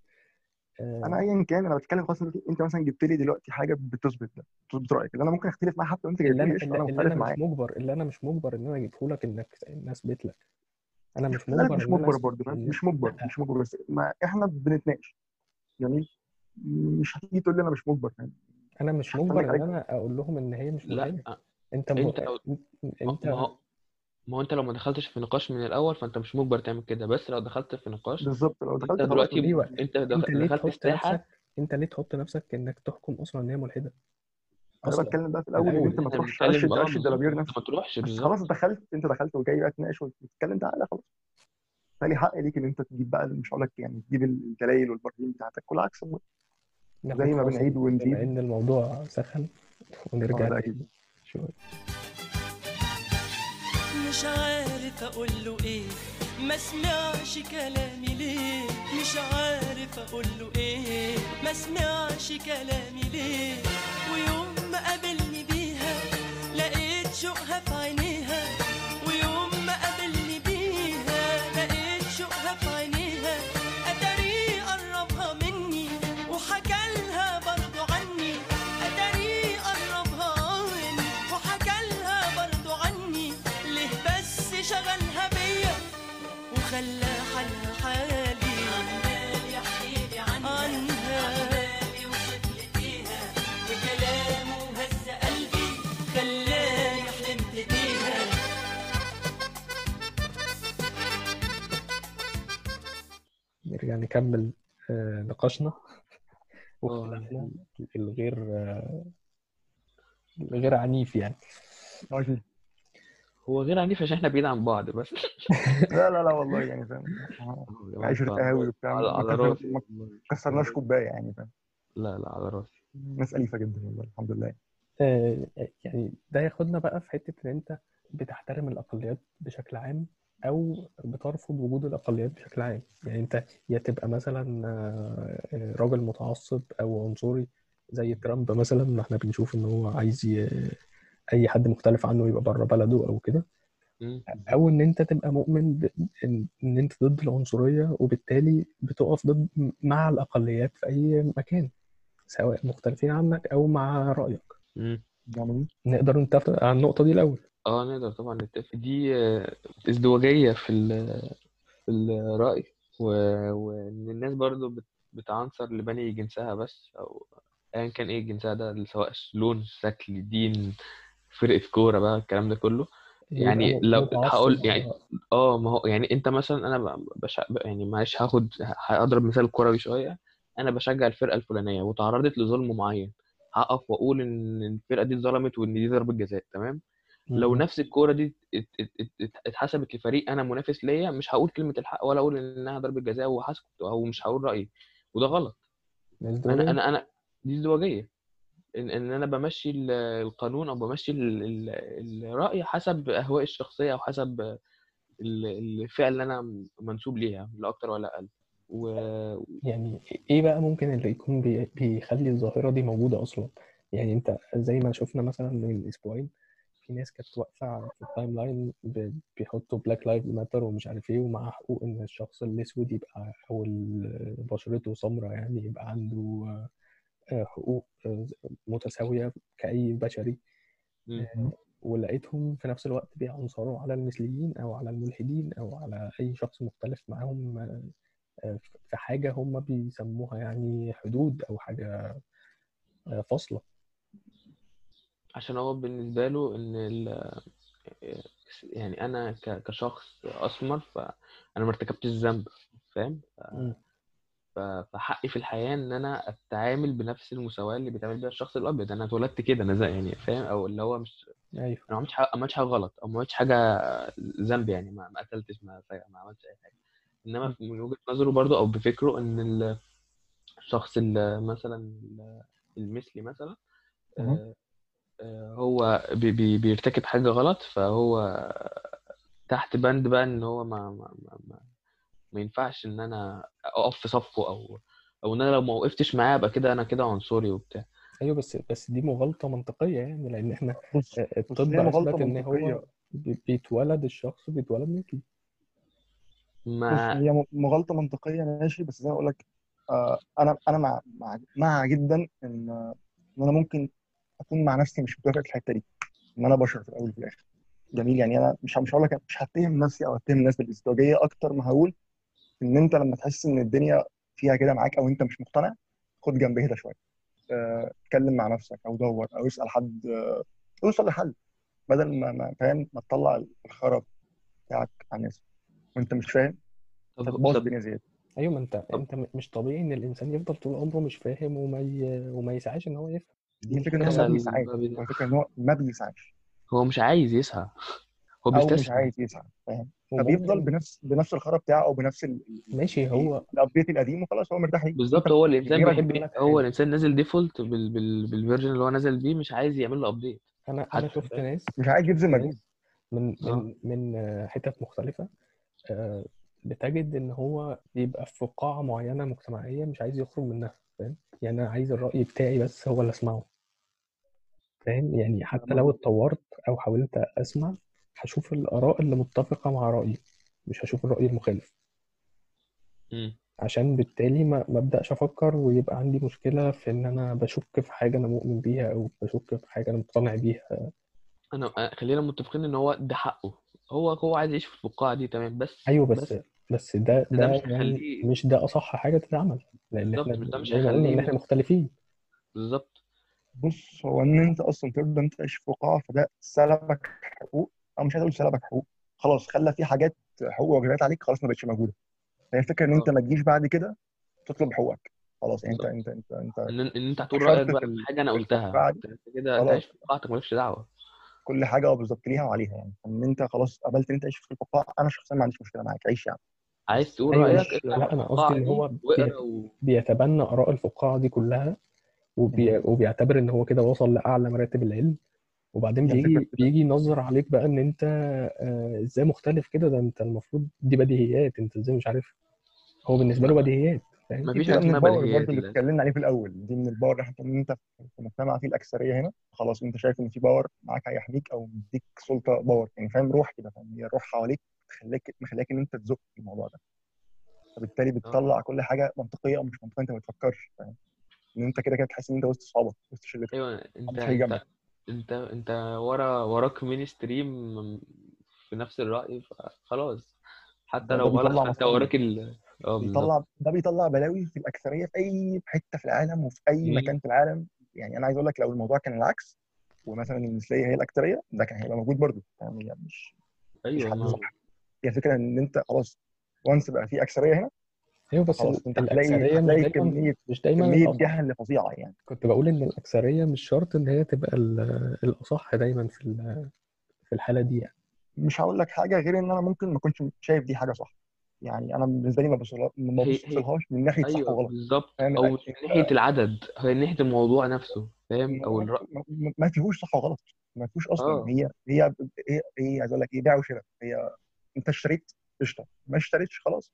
أنا آه... ايا كان أنا بتكلم خلاص انت أنت مثلا جبت لي دلوقتي حاجة بتثبت ده بتثبت رأيك اللي أنا ممكن أختلف معاه حتى وأنت جايب لي أنا قشطة اللي, أنا اللي أنا مختلف مش معاك. مجبر اللي أنا مش مجبر إن أنا أجيبه لك إنك ان اثبت لك. أنا مش لا مجبر مش إن أنا مجبر اثبت برضه مش مجبر مش مجبر بس ما إحنا بنتناقش جميل؟ مش هتيجي تقول لي أنا مش مجبر فاهم؟ أنا مش مش مجبر إن عليك. أنا أقول لهم إن هي مش ملحده لا أنت م... أنت لو ما انت ما هو أنت لو ما دخلتش في نقاش من الأول فأنت مش مجبر تعمل كده. بس لو دخلت في نقاش بالظبط لو أنت دخلت خلاص دلوقتي أيوه أنت أنت دخ- ليه دخلت تحط ساحة نفسك أنت ليه تحط نفسك إنك تحكم أصلا إن هي ملحدة؟ أنا أصلا. بتكلم بقى في من الأول إن الأول انت ما تروحش ترشد ترشد أنت نفسك. ما تروحش بس خلاص دخلت أنت دخلت وجاي بقى تناقش وتتكلم تعالى خلاص. فلي حق ليك إن أنت تجيب بقى مش هقول لك يعني تجيب الدلائل والبراهين بتاعتك والعكس زي ما بنعيد بما ونزيد إن الموضوع سخن ونرجع آه مش عارف أقول له إيه. ما سمعش كلامي ليه؟ مش عارف أقول له إيه. ما سمعش كلامي ليه؟ ويوم ما قابلني بيها لقيت شوقها في عينيها. نكمل آه، نقاشنا آه وكلامنا الغير آه، الغير عنيف يعني. هو غير عنيف عشان إحنا بعيد عن بعض بس. لا لا لا والله يعني فاهم. آه، يا جماعة عشرة أنتوا على قهاوي راسي وبتاع على, راسي. ما. كسرناش كوباية يعني فاهم. لا لا على راسي. ناس أليفة جدا والله الحمد لله. آه، يعني ده ياخدنا بقى في حتة إن أنت بتحترم الأقليات بشكل عام أو بترفض وجود الأقليات بشكل عام. يعني أنت يا تبقى مثلا آه، آه، راجل متعصب أو عنصري زي ترامب مثلا ما إحنا بنشوف إن هو عايز ي- أي حد مختلف عنه يبقى بره بلده أو كده. أو إن أنت تبقى مؤمن ب- إن إن أنت ضد العنصرية وبالتالي بتقف ضد مع الأقليات في أي مكان سواء مختلفين عنك أو مع. جميل. نقدر نتفق على النقطة دي الأول. آه نقدر طبعا نتفق. دي آه، ازدواجية في ال- في الرأي و- وإن الناس برضو بت- بتعنصر لبني جنسها بس أو ايا كان إيه جنسها ده سواء لون شكل دين فرقة كورة بقى الكلام ده كله. يعني يبقى لو متعصب هقول يعني آه ما هو يعني أنت مثلا أنا ب- بش... يعني معلش هاخد هضرب مثال كروي شوية. أنا بشجع الفرقة الفلانية وتعرضت لظلم معين. هقف وأقول إن الفرقة دي اتظلمت وإن دي ضربة جزاء تمام؟ لو نفس الكورة دي ات- ات- ات- ات- اتحسبت لفريق أنا منافس ليا مش هقول كلمة الحق ولا أقول انها ضربه جزاء وهسكت أو مش هقول رأيي. وده غلط. م. أنا ازدواجية أنا أنا دي ازدواجية. ان إن أنا بمشي ال- القانون أو بمشي ال- ال- الرأي حسب أهوائي الشخصية أو حسب ال- الفئة اللي أنا منسوب ليها لا أكتر ولا أقل. و... يعني إيه بقى ممكن اللي يكون بي- بيخلي الظاهرة دي موجودة أصلا؟ يعني أنت زي ما شفنا مثلا من أسبوعين في ناس كانت واقفة في ال timeline بيحطوا Black Lives Matter ومش عارف إيه ومع حقوق إن الشخص الأسود يبقى أو بشرته سمراء يعني يبقى عنده آه، حقوق آه، متساوية كأي بشري. آه، ولقيتهم في نفس الوقت بيعنصروا على المثليين أو على الملحدين أو على أي شخص مختلف معاهم في حاجة هم بيسموها يعني حدود أو حاجة آه، فاصلة عشان هو بالنسبة له إن ال... يعني أنا ك... كشخص أسمر فأنا ما ارتكبتش ذنب فاهم مم. ف... فحقي في الحياة إن أنا أتعامل بنفس المساواة اللي بيتعامل بيها الشخص الأبيض أنا اتولدت كده أنا زي يعني فاهم أو اللي هو مش أيوه أنا ما عملتش حاجة ما عملتش حاجة غلط أو ما عملتش حاجة ذنب يعني ما ما قتلتش ما ما عملتش أي حاجة إنما مم. من وجهة نظره برضو أو بفكره إن ال- الشخص ال- مثلا ال- المثلي مثلا. آه، آه، هو بي بي بيرتكب حاجة غلط فهو تحت بند بقى إن هو ما ما ما, ما, ما ينفعش إن أنا أقف في صفه أو أو إن أنا لو ما وقفتش معاه أبقى كده أنا كده عنصري وبتاع. أيوه بس بس دي مغالطة منطقية يعني لأن إحنا بص آه، بص الطب إن منطقية. هو بي- بيتولد الشخص بيتولد بص ما هي م- مغالطة منطقية ماشي بس زي ما أقول لك آه أنا أنا مع مع مع جدا إن أنا ممكن أكون مع نفسي مش متوافق في الحتة دي. إن أنا بشر في الأول وفي الآخر. جميل. يعني أنا مش مش هقول لك مش هتهم نفسي أو هتهم الناس بالازدواجية أكتر ما هقول إن أنت لما تحس إن الدنيا فيها كده معاك أو أنت مش مقتنع خد جنب هدا شوية. آه، اتكلم مع نفسك أو دور أو اسأل حد. آه، أوصل لحل. بدل ما ما- فاهم؟ ما تطلع الخراب بتاعك على الناس. وأنت مش فاهم طب الدنيا زيادة. أيوه ما أنت م- مش طبيعي إن الإنسان يفضل طول عمره مش فاهم وما ي... وما يسعاش إن هو يفهم. دي الفكرة إن هو ما بيسعاش هو الفكرة إن هو ما بيسعاش هو مش عايز يسعى. هو أو مش بيستسلم عايز يسعى فاهم؟ فبيفضل بنفس بنفس الخرا بتاعه أو بنفس ال- ماشي هو ال update القديم وخلاص هو مرتاح ليه بالظبط انت هو الإنسان بيحب هو الإنسان نازل default بال... بال... بال version اللي هو نازل بيه مش عايز يعمل له update أنا أنا حتى شفت ناس مش عايز يبذل مجهود. من آه. من من آه، حتت مختلفة آه، بتجد إن هو بيبقى في قاعة معينة مجتمعية مش عايز يخرج منها فاهم؟ يعني أنا عايز الرأي بتاعي بس هو اللي أسمعه. فاهم؟ يعني حتى لو اتطورت أو حاولت أسمع هشوف الآراء اللي متفقة مع رأيي مش هشوف الرأي المخالف. مم. عشان بالتالي ما ما أبدأش أفكر ويبقى عندي مشكلة في إن أنا بشك في حاجة أنا مؤمن بيها أو بشك في حاجة أنا مقتنع بيها. أنا أنا- خلينا متفقين إن هو ده حقه. هو هو عايز يعيش في القاعه دي تمام. بس أيوه بس بس بس ده ده ده مش يعني هيخليه مش ده أصح حاجة تتعمل لأن إحنا بالظبط مش ده مش قلنا إن هيخليه إحنا مختلفين. بالظبط بص هو إن أنت أصلا ترضى أنت تعيش في قاعه فده سلبك حقوق. أو مش عايز أقول سلبك حقوق. خلاص خلى في حاجات حقوق وواجبات عليك خلاص ما بقتش موجودة. فهي الفكرة إن أنت ما تجيش بعد كده تطلب حقوقك. خلاص يعني أنت أنت أنت أنت إن إن أنت هتقول رأيك بقى في حاجة أنا قلتها. أنت كده عايش في قاعتك مالكش دعوة. كل حاجة آه بالظبط ليها وعليها يعني. إن أنت خلاص قبلت إن أنت تعيش في القاعه أنا شخصيا ما عنديش مشكلة معاك. عيش يعني. عايز تقول لا رأيك لا أنا قصدي إن هو. بيتبنى آراء الفقاعة دي كلها وبي. وبيعتبر إن هو كده وصل لأعلى مراتب العلم. وبعدين بيجي بيجي ينظر عليك بقى إن أنت آه، إزاي مختلف كده؟ ده أنت المفروض دي بديهيات أنت إزاي مش عارف؟ هو بالنسبة له بديهيات فاهم؟ ما دي فيش حاجة اسمها ال power بديهيات اللي اتكلمنا عليه في الأول دي من ال power حتى إن أنت في مجتمع فيه الأكثرية هنا. خلاص أنت شايف إن في power معاك هيحميك أو مديك سلطة power يعني فاهم؟ روح كده فاهم؟ هي روح حواليك تخليك مخليك إن أنت تزق في الموضوع ده. فبالتالي آه. بتطلع كل حاجة منطقية أو مش منطقية أنت ما بتفكرش فاهم؟ إن أنت كده كده تحس إن أنت وسط صحابك وسط شلتك. أيوه أنت أنت أنت أنت ورا وراك مين ستريم في نفس الرأي فخلاص حتى لو غلط مصلحه وراك ال... بالظبط. بيطلع ده بيطلع بلاوي في الأكثرية في أي حتة في العالم وفي أي مم. مكان في العالم. يعني أنا عايز أقول لك لو الموضوع كان العكس ومثلا المثلية هي الأكثرية ده كان هيبقى موجود برضه. هي مش مش أيوه حد ما صح. هي الفكرة إن أنت خلاص وانس بقى في أكثرية هنا أيوه بس خلاص أنت هتلاقي الأكثرية مش هتلاقي دايما كمية مش دايما كمية جهل فظيعة يعني. كنت بقول إن الأكثرية مش شرط إن هي تبقى ال- الأصح دايما في في الحالة دي يعني. مش هقول لك حاجة غير إن أنا ممكن ما كنتش شايف دي حاجة صح. يعني أنا بالنسبة لي ما بوصلهاش من ناحية صح أيوه وغلط. بالظبط. أو من ناحية العدد هي من ناحية الموضوع نفسه فاهم؟ أو ما, الرأي ما, فيهوش صح وغلط. ما فيهوش أصلا. هي هي هي, هي عايز أقول لك إيه بيع وشراء. هي أنت اشتريت قشطة. ما اشتريتش خلاص.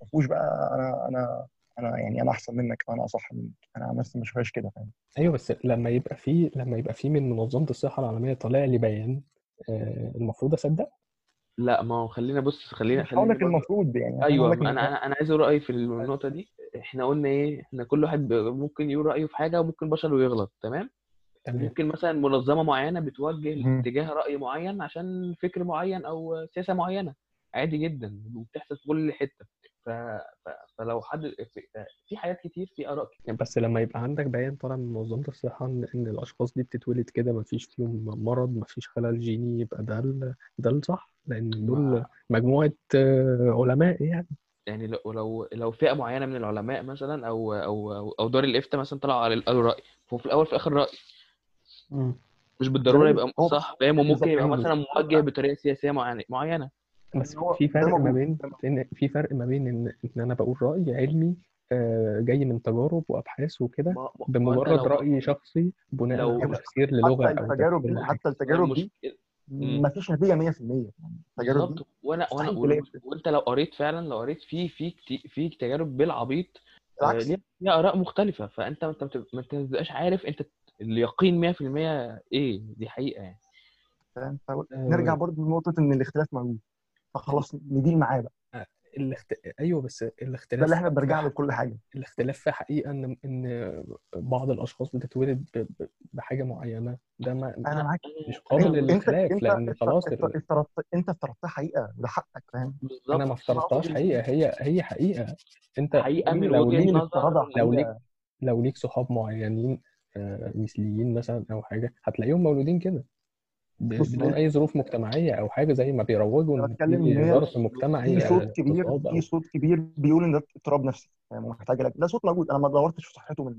ما فيهوش بقى أنا أنا أنا يعني أنا أحسن منك أنا أصح منك. أنا بس ما بشوفهاش كده فاهم؟ أيوه بس لما يبقى في لما يبقى في من منظمة الصحة العالمية طالع لي بيان آه، المفروض أصدق؟ لا ما هو خلينا بص خلينا مش هقول خلينا لك المفروض يعني أيوه أنا أنا أنا عايز أقول رأيي في النقطة دي. إحنا قلنا إيه؟ إحنا كل واحد ممكن يقول رأيه في حاجة وممكن بشر ويغلط تمام؟ تمام. ممكن مثلا منظمة معينة بتوجه مم. اتجاه رأي معين عشان فكر معين أو سياسة معينة. عادي جدا وبتحصل في كل حتة. ف... ف... فلو حد في... حاجات كتير في آراء كتير. بس لما يبقى عندك بيان طالع من منظمة الصحة إن إن الأشخاص دي بتتولد كده ما فيش فيهم مرض ما فيش خلل جيني يبقى ده ال- ده الصح لأن دول. مجموعة آه، علماء يعني. يعني لو لو لو فئة معينة من العلماء مثلا أو أو أو, دار الإفتاء مثلا طلعوا على قالوا رأي هو في الأول في الآخر رأي. مش بالضرورة يبقى صح فاهم وممكن يبقى مثلا موجه بطريقة سياسية معينة. بس هو في فرق ما بين. إن في فرق ما بين إن إن أنا بقول رأي علمي آه، جاي من تجارب وأبحاث وكده ما, ما بمجرد لو رأي شخصي بناء لو على تفسير حتى للغة أو التجارب دي تفسير حتى التجارب دي مم. ما فيش نتيجه 100% يعني التجارب دي بالظبط وأنا وأنا مستحيل وأنت لو قريت فعلا لو قريت في في كتي- في تجارب بالعبيط آه، بالعكس. ليها ليها آراء مختلفة. فأنت ما أنت ما بتبقى- ما انت ما بتبقاش عارف أنت اليقين 100% إيه. دي حقيقة يعني. فاهم نرجع آه، برضه لنقطة إن الاختلاف موجود. فخلاص نديل معاه بقى. الاخت... أيوه بس ده الاختلاف اللي إحنا بنرجع له كل حاجة. الاختلاف في حقيقة ان إن بعض الأشخاص بتتولد ب... ب... بحاجة معينة. ده ما أنا معاك. مش قابل انت أنا انت للاختلاف أنت لأن خلاص أنت افترضتها حقيقة وده حقك فاهم؟ أنا ما بالظبط. أنا اقصد افترضتهاش حقيقة. هي هي حقيقة. أنت حقيقة من لو ليك لو ليك لو ليك صحاب معينين آه، مثليين مثلا أو حاجة هتلاقيهم مولودين كده. بص بدون أي ظروف مجتمعية أو حاجة زي ما بيروجوا إن في ظرف في مجتمعي صوت آه، كبير في صوت كبير بيقول إن ده اضطراب نفسي فاهم محتاج لك ده صوت موجود أنا ما دورتش في صحته من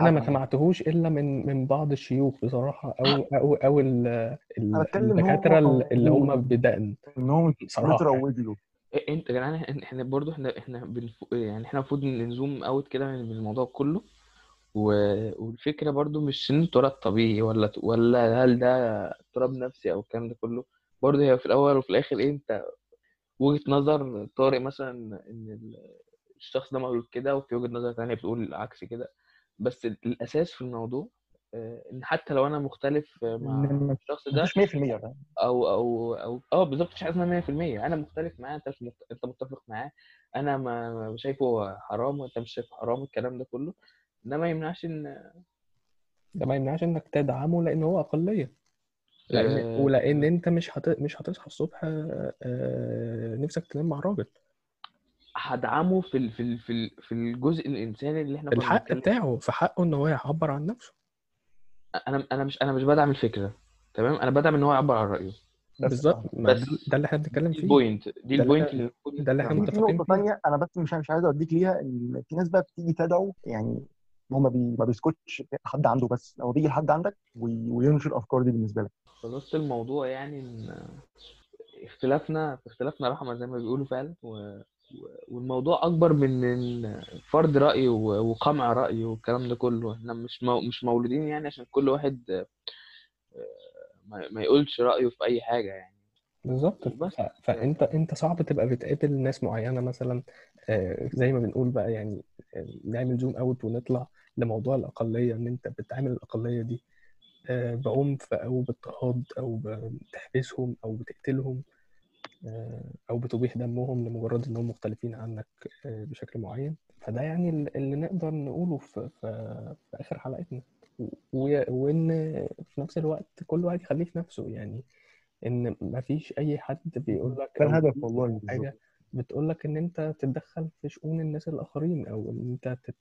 أنا ما سمعتهوش إلا من من بعض الشيوخ بصراحة أو أو أو الدكاترة اللي هم بدقن ان يعني. له إيه، أنت يا جدعان إحنا برضو إحنا إحنا. يعني إحنا المفروض نزوم أوت كده من الموضوع كله و... والفكرة برضو مش إن التراب طبيعي ولا ولا هل ده اضطراب نفسي أو الكلام ده كله. برضو هي في الأول وفي الآخر إيه أنت وجهة نظر طارق مثلا إن ال- الشخص ده مولود كده وفي وجهة نظر تانية بتقول العكس كده. بس الأساس في الموضوع آه، إن حتى لو أنا مختلف آه، مع الشخص ده مفيش 100% فاهم؟ أو أو أو آه بالظبط مفيش حاجة اسمها 100% أنا مختلف معاه أنت مش مت... أنت متفق معاه. أنا ما ما شايفه حرام وأنت مش شايفه حرام الكلام ده كله. ده ما يمنعش إن ده ما يمنعش إنك تدعمه لأن هو أقلية. لأن آه، ولأن أنت مش هت... مش هتصحى الصبح آه، آه، نفسك تنام مع راجل هدعمه في ال... في ال... في ال... في الجزء الإنساني اللي إحنا الحق بتاعه في حقه إن هو يعبر عن نفسه. أنا أنا مش أنا مش بدعم الفكرة. تمام؟ أنا بدعم إن هو يعبر عن رأيه. بالظبط. ما بس ده, اللي إحنا بنتكلم دي فيه. ال point دي ده اللي البوينت إحنا اللي ده اللي إحنا في. في متفقين نقطة فيه تانية أنا بس مش مش عايز أوديك ليها إن في ناس بقى بتيجي تدعو يعني هو ما, بي ما بيسكتش حد عنده بس هو بيجي لحد عندك وي- وينشر الأفكار دي بالنسبة لك. خلاصة الموضوع يعني إن اختلافنا في اختلافنا رحمة زي ما بيقولوا فعلا و... والموضوع أكبر من فرض رأي و- وقمع رأي والكلام ده كله. إحنا مش مو... مش مولودين يعني عشان كل واحد ما... ما يقولش رأيه في أي حاجة يعني. بالظبط. وبس ف- فأنت أنت صعب تبقى بتقابل ناس معينة مثلا آه، زي ما بنقول بقى يعني آه، نعمل زوم أوت ونطلع لموضوع الأقلية إن أنت بتعامل الأقلية دي آه، بعنف أو باضطهاد أو بتحبسهم أو بتقتلهم آه، أو بتبيح دمهم لمجرد إنهم مختلفين عنك آه، بشكل معين. فده يعني ال- اللي نقدر نقوله في في, في آخر حلقتنا. وإن في نفس الوقت كل واحد يخليه في نفسه. يعني إن مفيش أي حد بيقول لك ده الهدف والله حاجة بتقولك إن أنت تتدخل في شؤون الناس الآخرين أو إن أنت تت...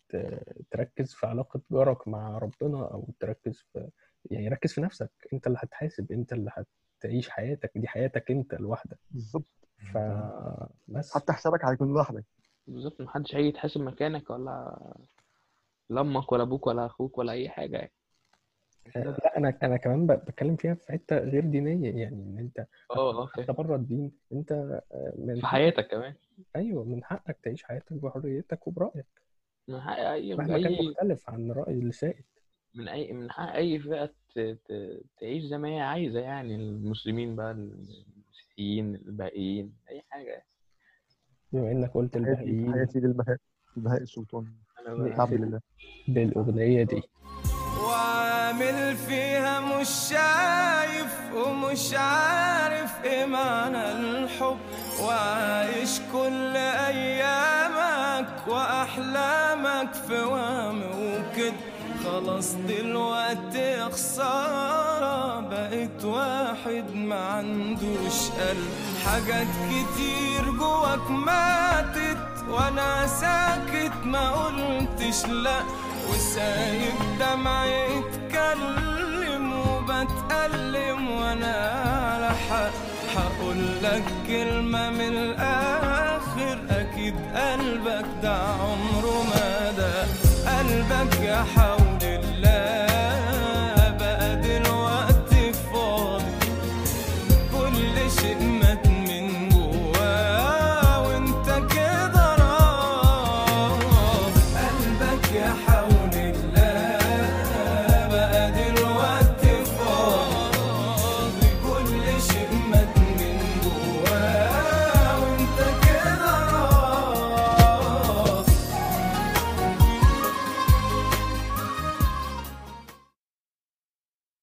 تركز في علاقة جارك مع ربنا أو تركز في يعني ركز في نفسك. أنت اللي هتحاسب أنت اللي هتعيش حياتك دي حياتك أنت لوحدك. بالظبط. فبس حتى حسابك هيكون لوحدك. بالظبط. محدش هيجي يتحاسب مكانك ولا لا أمك ولا أبوك ولا أخوك ولا أي حاجة يعني. لا أنا أنا كمان بتكلم فيها في حتة غير دينية يعني إن أنت آه حتى بره الدين أنت آه، من في حياتك كمان. أيوه من حقك تعيش حياتك بحريتك وبرأيك. من حق أي مهما كان مختلف عن الرأي اللي سائد. من أي من حق أي فئة ت- ت- تعيش زي ما هي عايزة يعني المسلمين بقى المسيحيين الباقيين أي حاجة. يعني. بما إنك قلت حياتي البهائيين حياتي للبهاء البهاء السلطان. أنا العبد لله. بالأغنية دي. وعامل فيها مش شايف ومش عارف إيه معنى الحب. وعايش كل أيامك وأحلامك في وهم وكده خلاص دلوقتي خسارة بقيت واحد ما عندوش قلب. حاجات كتير جواك ماتت وأنا ساكت ما قلتش لأ. وسايب دمعي يتكلم وبتألم وأنا على حق هقول لك كلمة من الآخر. أكيد قلبك ده عمره ما ده قلبك يا حول